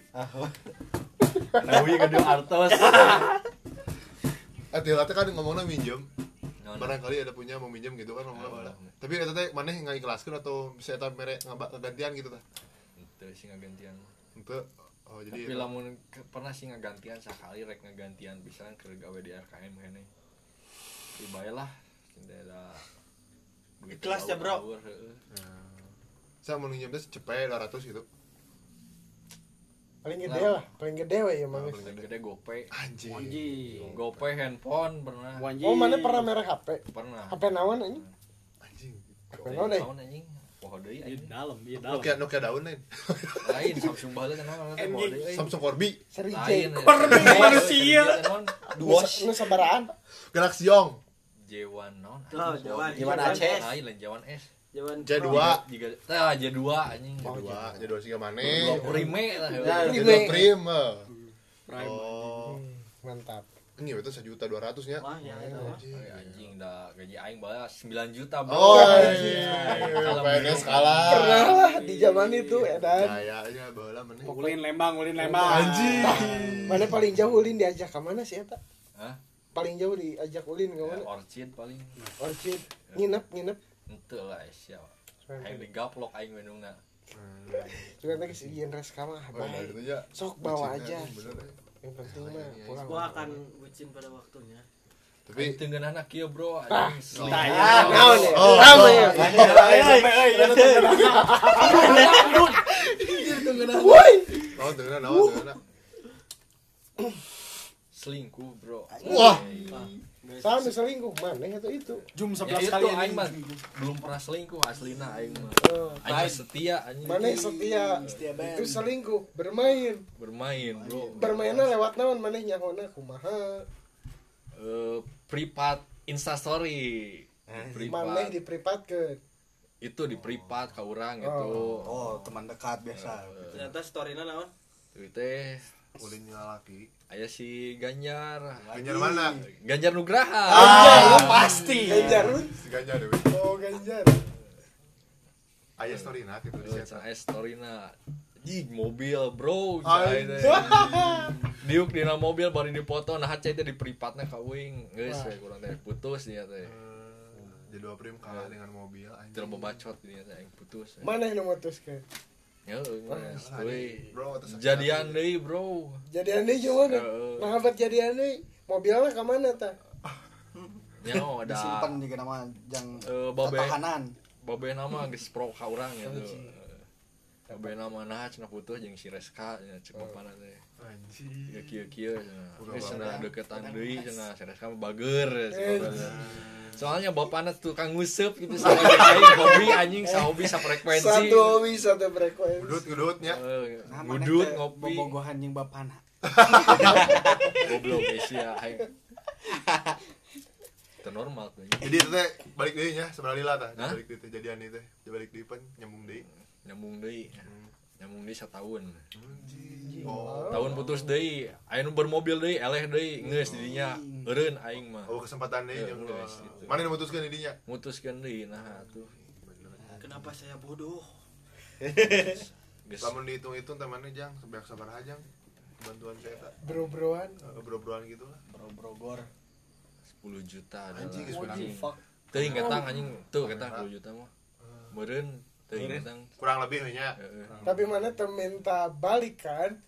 Nawi kedua artos. Eh tiap kan ngomongnya minjem. Nah, barangkali ada punya mau minjem gitu kan ngomongnya. Tapi eta teh maneh nggak ikhlaskeun atau bisa eta mere ngaba- ngegantian gitu tah? Itu sih ngagantian untuk oh jadi tapi lamun ke- pernah sih ngagantian sekali rek ngagantian bisa kan keur gawe di RKM kene di bae lah begitu Ikhlas ya, bro. heeh. saya mau teh cepet 200 gitu. Paling gede lah. paling gede we ya Nah, mang. paling gede gope anjing. Gope handphone pernah. Oh mana pernah merek HP pernah. HP naon anjing? Anjing. HP naon deh tahun anjing poho deui di anjing dalam di dalam Nokia Nokia daun lain lain Samsung baheula kan poho deui Samsung Corby seri lain J Korbi manusia. Nusa nu sabaraan Galaxy Young J1 non Oh, Jawan. Jawan Jawan Aceh. S. lain lain Jawan S Jawan J2 Jika tah J2 anjing J2 J2 sih dua maneh prime lah Ya, J2 Prime. Prim eh. Prime. oh mantap ini itu sejuta dua ratus nya Wah, ya, itu. Ay, anjing dah gaji aing bae 9 juta bro. oh Anjing. anjing. Kalau PNS kalah. pernah lah di zaman itu edan kayaknya bola meneh ulin lembang ulin lembang. Anjing. Mana paling jauh ulin diajak ke mana sih eta? Hah? paling jauh diajak ulin ke Ya, mana? Orchid paling. Orchid. Nginep nginep. Ente lah sia. Aing digaplok aing wenungna. juga tadi si Ian Reska mah Oh, itu aja. Sok bawa aja. bener, eh. Yang penting mah pulang. Gua akan bucin pada waktunya. tapi teu ngeunana kieu bro. Anjing. Sling. naon ya sama ya woi. Naon dengan naon dengan Selingkuh bro. Wah. Sama selingkuh mana itu itu. Jum Ya 11 itu kali aing mah belum pernah selingkuh aslina aing mah. Oh, Aing setia anjing. mana yang setia? Itu selingkuh bermain. Bermain bro. bermainnya lewat naon? Mana nyahona kumaha? Eh, privat instastory. mana Privat. di privat ke Itu di privat ka urang gitu. oh. Teman dekat biasa. Ternyata story-na naon? Itu teh ulin laki aya si Ganjar. Ganjar mana Ganjar Nugraha. Ah, pasti Ganjar si Ganjar dewe oh Ganjar aya story nak gitu di Terus situ aya storyna. Jig mobil bro. Diuk dina mobil baru dipoto nah cai teh di pripatna ka uing. Geus we kurang teh putus dia teh. jadi dua prim kalah dengan mobil anjing Terus bebacot dia teh putus. mana yang memutus ke Ya, bro Jadian deui bro. jadi aneh cuma Heeh. nah habat jadi aneh mobilnya ke mana ta Nyaho ada disimpan juga nama jang eh, babe tahanan babe nama geus pro ka urang gitu. Bena mana cenah putus jeung si Reska nya cek bapana teh. Anjing. Ya kieu-kieu cenah. Geus cenah deketan deui cenah si Reska bager Soalnya bapana tukang nguseup gitu sama aing hobi anjing hobi frekuensi. satu hobi satu frekuensi Udut ngudutnya. Nah, mana Ngudut teh ngopi bobogohan jeung bapana goblok geus ya aing. Itu normal tuh. Jadi itu teh balik deui nya sebenarnya lah tah. Balik teh jadian itu. Balik deui pan nyambung deui. Nyambung deui. Nyambung deui satahun. Anjing. Oh. Tahun putus aya nu bermobil deui, eleh deui, geus di dinya. Eureun aing mah. Oh kesempatan deui Ya, jeung geus, gitu. Mana yang memutuskan didinya? Mutuskeun deui nah tuh. kenapa saya bodoh Lamun dihitung-hitung teh mana jang sebanyak sabar aja bantuan saya tak bro-broan bro-broan gitu lah bro brogor 10 juta Anjing, anjing. fuck Teuing ketang anjing, tuh ketang 10 juta mah. Ketang. Kurang lebih nya Heeh. tapi mana tuh minta balik kan?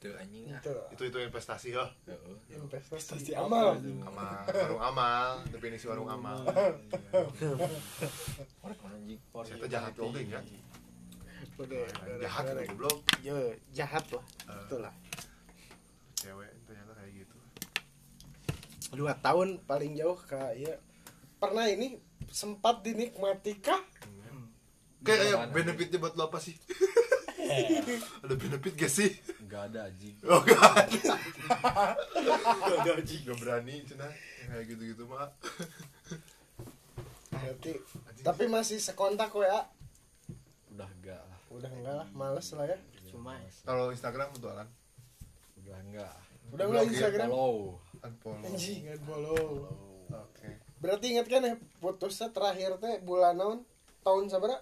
Teu anjing ah. itu itu itu investasi ya Heeh. investasi amal. Amal. Warung amal. Definisi warung amal. Anjing. saya teh jahat oke ya jahat udah, goblok. Ya jahat lah. Betul lah. Cewek ternyata kayak gitu. Dua tahun paling jauh kak ya. Pernah ini sempat dinikmati kah kayak kayak benefitnya buat lo apa sih? Ada benefit gak sih? Enggak ada anjing. oh gak ada. Gak berani cina. Kayak gitu-gitu mah. Berarti tapi masih sekontak kok ya Udah enggak lah. udah enggak lah males lah ya. Cuma kalau Instagram betulan Udah enggak. udah enggak ya, Instagram? Follow. unfollow. Anjing nggak follow oke. Berarti ingat kan ya putusnya terakhir teh bulan naon? Tahun sabara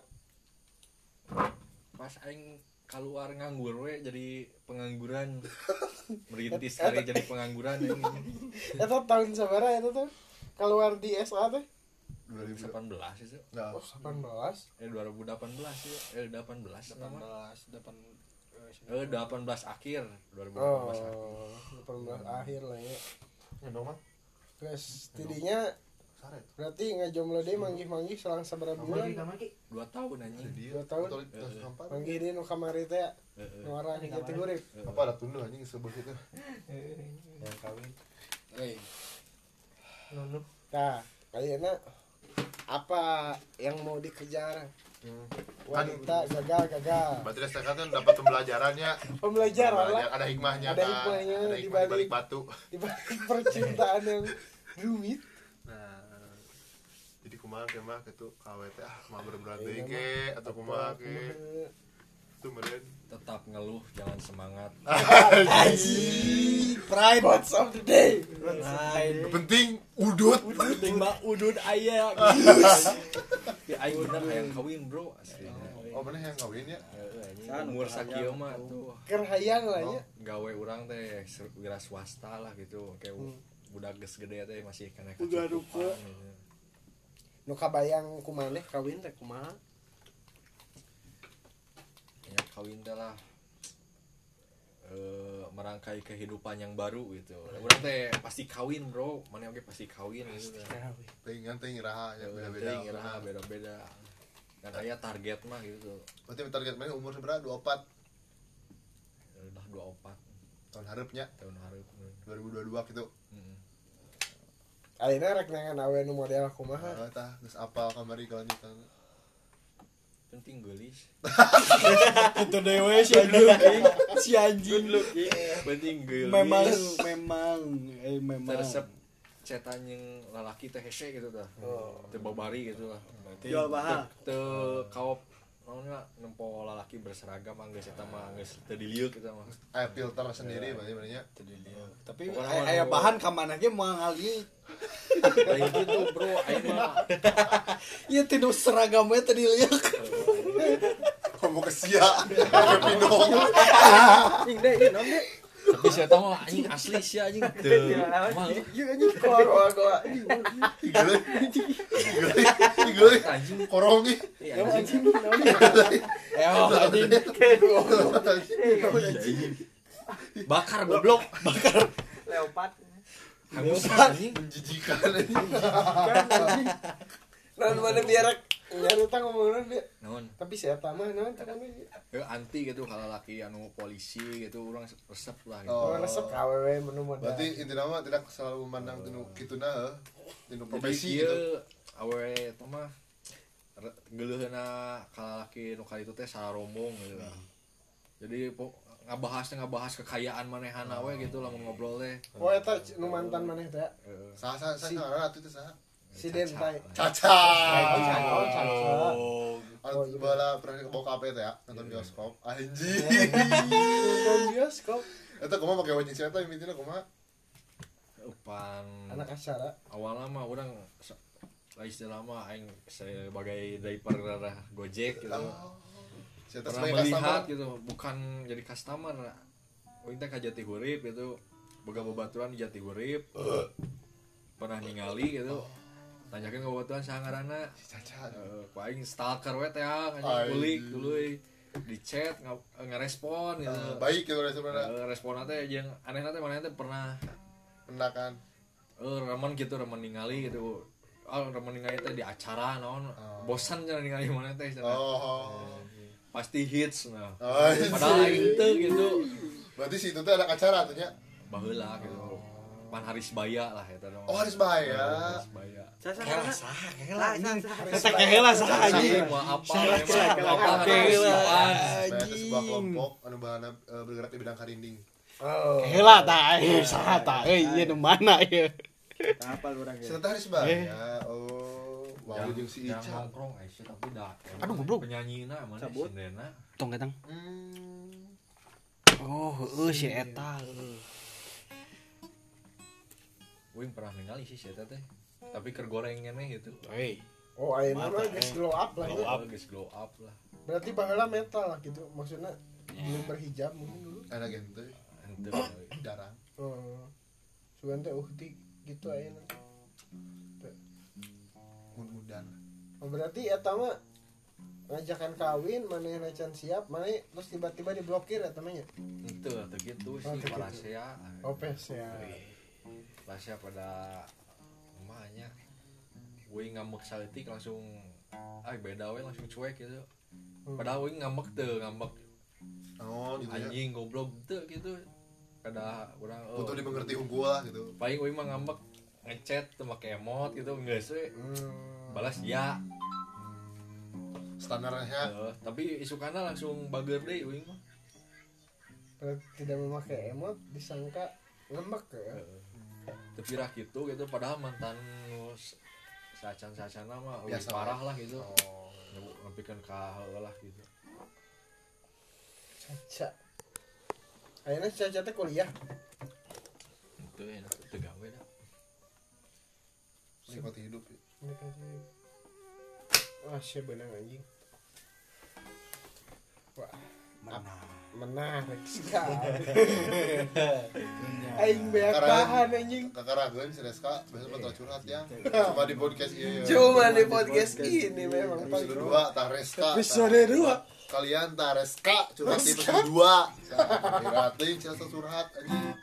Pas aing keluar nganggur we jadi pengangguran. Merintis kali jadi pengangguran ini itu tahun sabara itu tuh keluar di SA teh? 2018 18 itu. Nah, oh 18 eh 2018 ya. Eh 18 sama 18 8 eh 18 akhir. 2018 oh akhir. 18 akhir lah ya. Ngendong mah terus tidinya saret berarti nggak jomblo deh manggih manggih selang seberapa bulan? dua tahun anjing. Jadi Dua tahun? manggih di nu kamari teh Heeh. nu arah jati urip apa ada tunda anjing sebut itu yang kawin. Eh, nah. Kayaknya apa yang mau dikejar? Wanita gagal gagal berarti STK kan dapat pembelajarannya. Pembelajaran lah. Ada hikmahnya Ada kan? hikmahnya ada di hikmah di balik. balik batu. dibalik percintaan yang rumit kumaha ke mah gitu KWT ah mah berat Iya, atau kumaha ke itu meureun tetap ngeluh jangan semangat. Pride. Quotes of the day Yang penting udut. Penting mah udud aya ya aing bener hayang kawin bro. Aslinya oh mana yang kawin ya? Umur sakieu mah tuh. Kerhayang lah ya. Gawe orang teh wira swasta lah gitu. Kayak budak geus gede teh masih kena Udah kecukupan rupa. gitu. nu kabayang kumaneh kawin teh kumaha? Ya kawin teh lah. Eh, merangkai kehidupan yang baru gitu. Orang teh pasti kawin bro. Mana oke pasti kawin gitu kan. Teuing raha ya beda-beda. Teuing, nah, beda-beda. Kan aya target mah gitu. Berarti target mana umur seberapa? 24 Ya udah dua opat tahun harapnya tahun harap 2022 gitu Ayeuna rek nangan awe nu model kumaha. Ah tah geus apal kamari kelanjutan penting gelis. Itu dewe si anjing. Si anjing. Penting gelis. Memang memang eh memang. Resep cetan yang lalaki teh hese gitu dah teu babari gitu lah. Jual bahan teu kaop naonnya nempo lalaki berseragam anggeus eta mah geus teu diliuk eta mah. Eh filter sendiri berarti banyak tapi Pokoknya aya mau- bahan kamana ge moal Lain gitu bro aing mah. Ieu tinu seragamnya tadi liuk ngomong ke sia ke pinong tapi saya tahu mah anjing asli sih anjing. Mah gile, anjing korong nih. Ih, anjing. eh anjing. bakar goblok. Leopard. Hangus anjing. Menjijikan ini. Nah, mana biar nyari tang ngomongin dia naon? Tapi saya naon? Dia Eh, anti gitu kalau laki anu polisi gitu orang resep lah gitu. Oh. oh resep kawewe menu modal berarti inti nama tidak selalu memandang tinu gitu nah tinu Jadi profesi ieu gitu. Awe itu mah geuleuhna kalau laki nu kali itu teh salah rombong gitu. Lah. Jadi po, ngabahas ngabahas kekayaan manehana we gitu lamun ngobrol teh. oh eta nu mantan maneh teh. Heeh. sah sah sah sah itu tuh sah si dentai caca. Oh, caca. Oh, bala pernah ke bokap teh ya nonton bioskop. Anjing. Nonton bioskop. Eta kumaha pakai wajib cerita intinya kumaha Pan anak acara awalnya mah orang istilah mah aing sebagai driver darah Gojek gitu. cerita pernah sebagai melihat customer gitu bukan jadi customer. Orang teh ka Jati Hurip gitu boga babaturan di Jati Hurip pernah ningali gitu tanyakan ke ngaranna caca. Eh, paling stalker we teh ah, kulik dulu di chat nggak ngerespon gitu. Eh, baik gitu Eh, responnya teh yang aneh teh mana teh pernah? Pernah kan? Eh remen gitu remen ningali gitu. Oh remen ningali teh di acara naon? Oh. bosan jangan ningali mana teh cenah. oh. Pasti hits nah. Oh, padahal teu gitu. Berarti si itu tuh ada acara tuh nya? Baheula gitu. Pan Haris Baya lah dong oh Haris Baya. Haris ada sebuah kelompok anu bahana eh, bergerak di bidang karinding. Oh. Kehela ta eh saha ta eh ieu nu mana ieu. apa lu orang ya Serta harus bahaya oh. Wow jeung si Ica. nongkrong Aisyah tapi dah. Aduh, goblok. penyanyi na mana Cabut. Sindena Tong datang. Hmm. Oh, heueuh si eta. Wing pernah ningali sih si eta teh tapi ker gorengnya meh gitu. Hei. oh ayeuna mah geus eh. glow up lah glow ya. up guys glow up lah. Berarti baheula metal lah gitu maksudnya belum berhijab mungkin dulu. Ada gitu Ente, jarang. Oh. Sugan teh uhti gitu ayeuna mudah oh, berarti eta mah ngajakan kawin mana can siap mana terus tiba-tiba diblokir ya temannya itu atau gitu Oh, sih oh pes ya Parasia pada emaknya Wing ngambek saletik langsung ah beda we langsung cuek gitu. Padahal Wing ngambek tuh ngambek oh gitu ya. Anjing goblok tuh gitu. Kada orang oh, butuh dimengerti unggul lah gitu. Paling Wing mah ngambek ngechat tuh pakai emot gitu enggak sih hmm. balas ya. Standarnya Eh, tapi isukana langsung bager deh Wing mah. Tidak memakai emot disangka ngembek ya. Tapi rak gitu gitu padahal mantan sacan sacana mah lebih Biasa parah lah gitu. Oh. Ngepikan ka lah gitu. Caca. Ayeuna caca teh kuliah. Itu enak itu gawe dah. Nikmati hidup ya. wah sih benang anjing. Wah menarik sekali aing Karena- tahan anjing. Kakak raguan si Reska biasa bakal curhat ya. Cuma di podcast iya ya. cuma di podcast ini memang. Paling episode dua tah Reska. Episode dua. Kalian tah Reska curhat di episode dua. Ting cerita curhat anjing.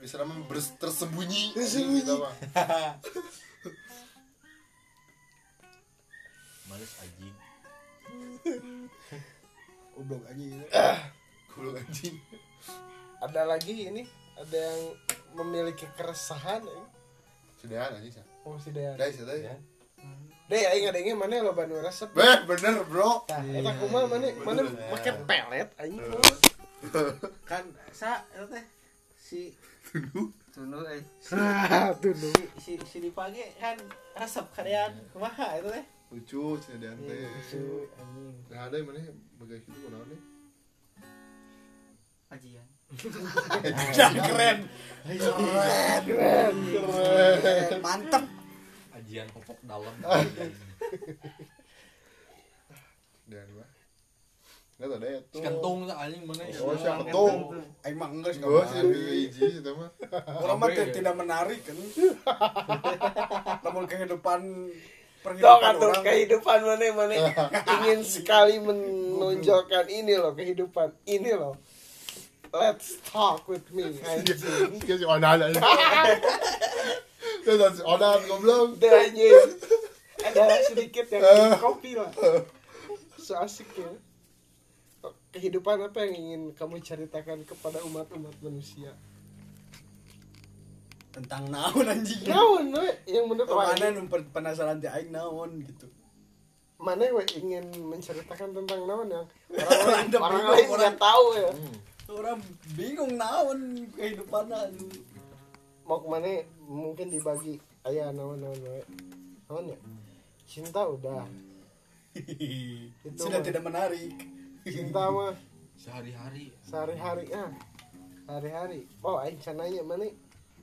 Bisa nama bers- tersembunyi Tersembunyi. Gitu mah. males anjing goblok anjing Kulo anjing. Ada lagi ini? Ada yang memiliki keresahan? Eh. sudah anjing sah oh si Dean Dai. Sih dai deh aing ada yang mana lo banu resep Beh, bener bro. Tah, eta kumaha mana? Mana make pelet aing kan sa eta teh si tunu. Eh. Ah tuh nu si si dipake kan resep karean kumaha eta teh lucu sih dan teh anjing. Nah ada yang mana bagai gitu kenapa nih ajian. Mantep. ajian popok dalam. Dan mah nggak tahu deh itu si kentung tak anjing mana ya? Oh siapa tuh. Aing mah enggak sih gue sih hiji itu mah. Orang mah tidak menarik kan. Namun kehidupan Dong orang kehidupan mana mana ingin sekali menonjolkan ini loh kehidupan ini loh. Let's talk with me anjing. Si Onan aja. Terus Onan goblok. Udah anjing. ada sedikit yang kopi lah so asik ya kehidupan apa yang ingin kamu ceritakan kepada umat-umat manusia tentang naon anjing. Naon we? Yang menurut mana mana nu penasaran teh aing naon gitu. Mana we ingin menceritakan tentang naon yang orang lain Ada orang lain orang- nggak tahu ya. Orang bingung naon kehidupan mau ke mana? Mungkin dibagi. Ayah naon naon we naon. Ya? Cinta udah. Itu sudah mah. tidak menarik. Cinta mah. Sehari-hari. Sehari-hari ah. Sehari-hari. Oh aing sananya mana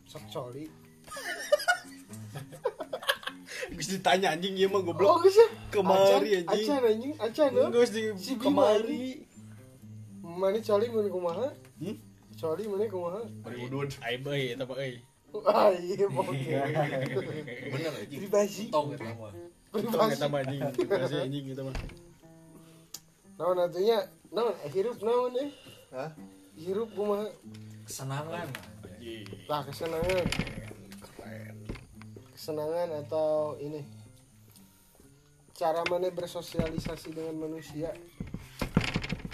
sok coli. Geus ditanya anjing ieu mah oh goblok geus ya? Kemari, Acan- anjing. acan anjing acan no? Geus di Si kemari. mana coli mana kumaha? Hmm? coli mana kumaha? Berudut ai bae eta mah euy ah iya oke. Bener aja privasi tong eta mah. Eta privasi mah anjing. Privasi anjing eta mah. Naon atunya? Naon eh, hirup naon eh? Hah? hirup kumaha? Kesenangan lah kesenangan. Kesenangan atau ini cara mana bersosialisasi dengan manusia?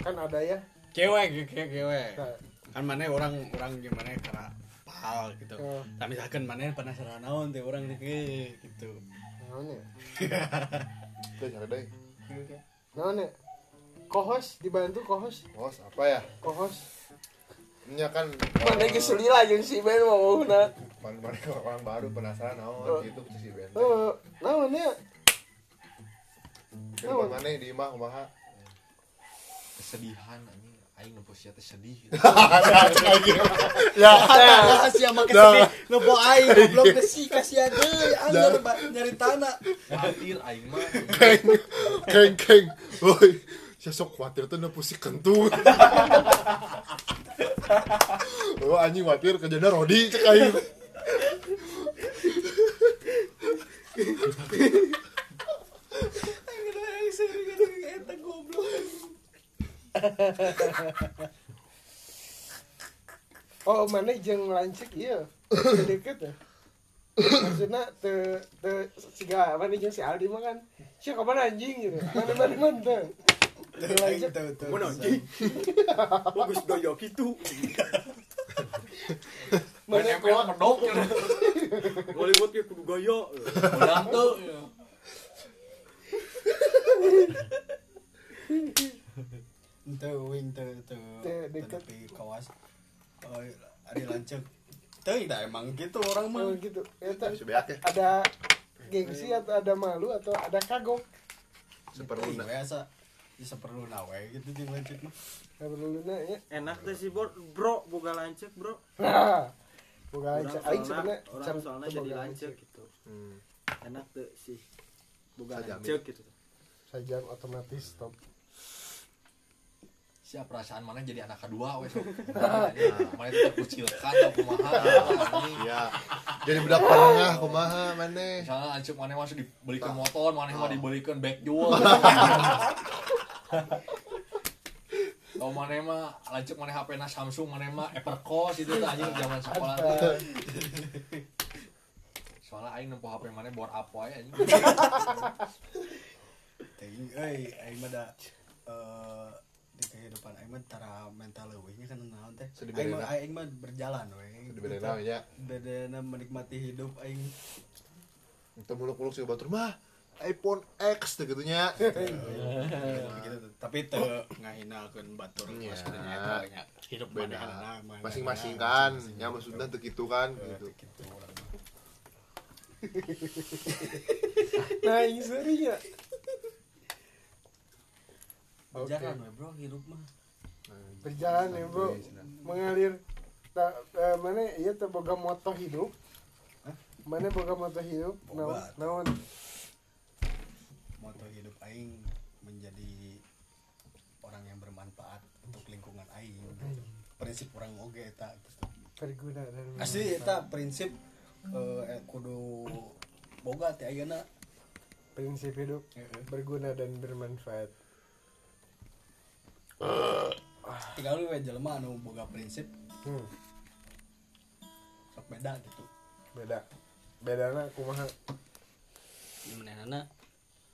Kan ada ya. Cewek cewek cewek Nah, kan mana orang orang gimana karena pahal gitu. Oh. tapi misalkan mana penasaran naon teh orang teh ge, gitu. Naon ya? Cari deh. naon ya? Kohos dibantu kohos? Bos, apa ya? kohos Nya kan. Mana geus lila jeung si Ben mau na mana mana orang baru penasaran Oh. naon gitu si Ben. oh naon ya? Kehidupan mana di imah kumaha? kesedihan anjing. Aing ngepost teh sedih. Ya, kasih sama kesedih ngepo aing goblok teh si kasihan deui ba- nyari tanah. Khawatir aing mah. Keng keng keng. Woi, saya sok khawatir tuh nepu si kentung. Oh anjing khawatir kejadian Rodi cek goblok oh mana jeung lancik iya. Teu deket ya? Maksudnya te te siga mana jeung si Aldi mah kan si ke mana anjing? Gitu. Mana mana mana tuh tuh Mun anjing. Bagus doyo gitu. mana nempel medok? Hollywood ge kudu gaya. udah tuh wing Teu deket. tapi kawas. Oh ada lanceng teu kita emang gitu orang mah. Oh gitu. Beak ya. ada gengsi atau ada malu atau ada kagok? Seperluna. biasa bisa perlu nawe gitu jeung lanceng mah nggak perlu luna ya Enak teh si bro, bro boga lancek, Bro. nah bukan Orang aing sebenarnya orang soalnya jadi boga lancek gitu. Hmm. Enak tuh sih. Boga Sajamin. lancek gitu. sajam otomatis stop siap perasaan mana jadi anak kedua wes mana itu terkucilkan atau kumaha Iya. Jadi budak penengah kumaha maneh. misalnya ancuk mana masih dibelikan motor mana mah dibelikan backjewel kalau mana mah lancuk mana HP na Samsung mana mah Evercost itu tuh anjing zaman sekolah soalnya aing nempuh HP mana buat apa ya anjing? Teuing euy aing mah da eh, di kehidupan aing mah tara mental leuwihnya kan naon teh? Aing mah aing mah berjalan we nya. bedena menikmati hidup aing. Itu muluk-muluk sih batur mah iPhone X gitunya. gitu tapi teu ngahinakeun batur Iya. nya hidup Beda. Masing-masing kan. Ya maksudnya teu kitu kan gitu. gitu mah. nah ini serinya berjalan we bro hidup mah berjalan ya bro mengalir tak eh, mana iya terboga moto hidup mana boga moto hidup naon Boga. naon aing menjadi orang yang bermanfaat untuk lingkungan aing gitu. prinsip orang oge eta gitu. berguna dan asli eta prinsip eh, eh, kudu boga teh ayeuna. Prinsip hidup berguna dan bermanfaat. Tinggal we jelema anu boga prinsip. Hmm, sok beda gitu. Beda. Bedana kumaha? Gimana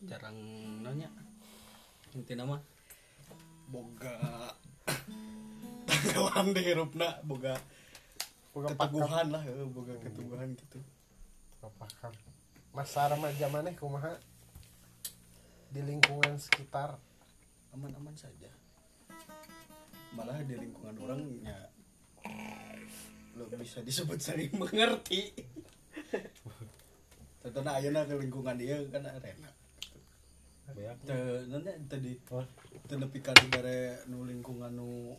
jarang nanya. Inti nama? Boga. Tanggapan di hirupna boga Boga keteguhan lah eh, boga keteguhan gitu. Pakar. Masa remaja maneh kumaha? Di lingkungan sekitar. Aman-aman saja. Malah di lingkungan orang ya lo bisa disebut saling mengerti. Tentunya ayeuna ke lingkungan dia kan Teu nanti tadi teu nepi ka di bare nu lingkungan nu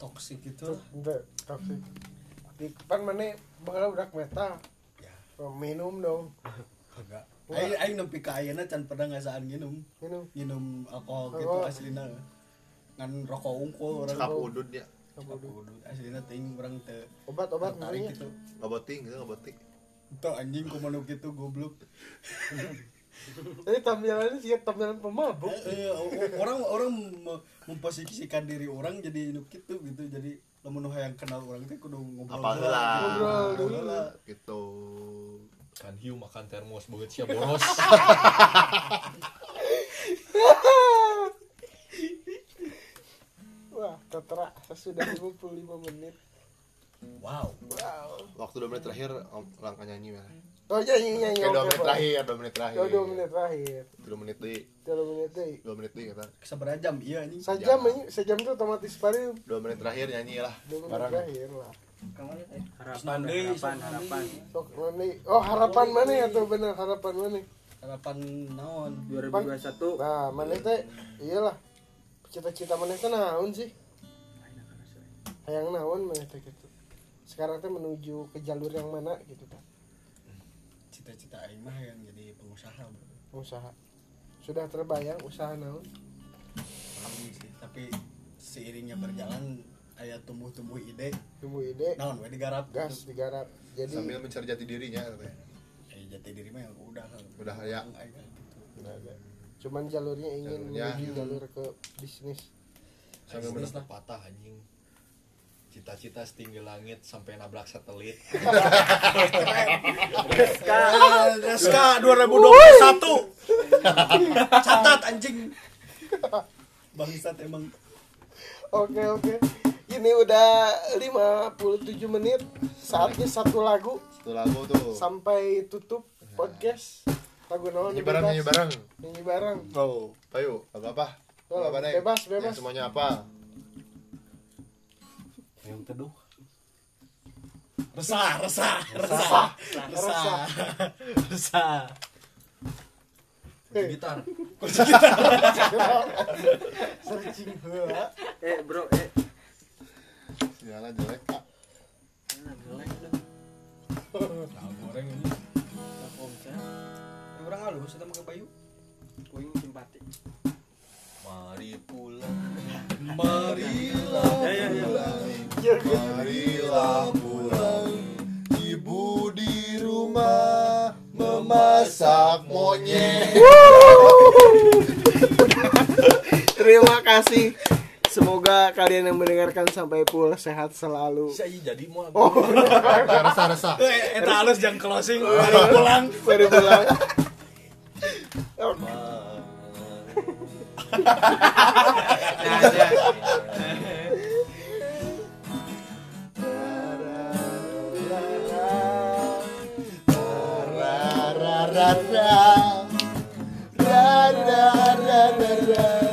toksik gitu. Ente, toksik di depan mana bakal udah metal ya. Oh, minum dong. Kagak. Aing aing nepi ka ayeuna can pernah ngasaan minum minum minum alkohol gitu Oh. aslina ngan rokok unggul orang Kap udud ya. Kudu aslina teuing urang teu obat obat tertarik namanya gitu. Ngaboting, gitu ngaboting. Itu anjing kumanuk gitu goblok. jadi tampilannya sih tampilan pemabuk Eh, eh, orang orang me- memposisikan diri orang jadi nu gitu gitu. Jadi lamun nu hayang kenal orang teh kudu ngobrol. Apa gitu. Ngobrol dulu. Heula. Gitu. kan hiu makan termos banget sih boros wah terasa sudah 55 menit Wow. wow Waktu 2 menit terakhir langkah nyanyi ya. Oh iya iya iya Kayak 2 oke, menit terakhir, 2 menit terakhir. oh dua menit terakhir. 2 menit deui. tiga menit deh 2 menit deui kata. Sabaraha jam? Iya anjing. sejam ini sejam tuh otomatis pari. 2 menit terakhir nyanyi lah. dua menit Barang. terakhir lah. Harapan Deui, harapan sok harapan sok mana oh harapan mana ya tuh bener harapan mana? Harapan naon? 2021 nah mana teh iyalah. Cita-cita mana teh naon sih? Hayang naon mana teh gitu. Sekarang teh menuju ke jalur yang mana gitu kan Cita-cita aing mah yang jadi pengusaha. bro. usaha sudah terbayang usaha naon sih. Tapi seiringnya berjalan aya tumbuh-tumbuh ide tunggu ide naon we digarap gas digarap jadi Sambil mencari jati dirinya katanya. eh jati diri mah yang udah Udah ya. Gitu. cuman jalurnya ingin Jalurnya. menuju jalur ke bisnis Sambil Bisnis patah anjing cita-cita setinggi langit sampai nabrak satelit Reska 2021 catat anjing bangsat emang oke oke ini udah 57 menit saatnya satu lagu Satu lagu tuh. sampai tutup podcast lagu naon Nyanyi bareng, nyanyi bareng. nyanyi bareng Oh, ayo, apa? Oh, apa, Neng? bebas, bebas. Yang semuanya apa? Yang teduh. Resah resah resah. resah. Resah. Eh, gitar. Searching heula eh bro eh. Sialan jelek, Kak. nah goreng ini. Orang halus kita pakai bayu? Puing simpati mari pulang marilah ya ya ya Marilah pulang Ibu di rumah Memasak monyet. Terima kasih. Semoga kalian yang mendengarkan sampai full sehat selalu. Saya jadi mau oh. Rasa-rasa eh eta halus jang closing balik pulang. Baru pulang ra ra ra ra ra ra. ra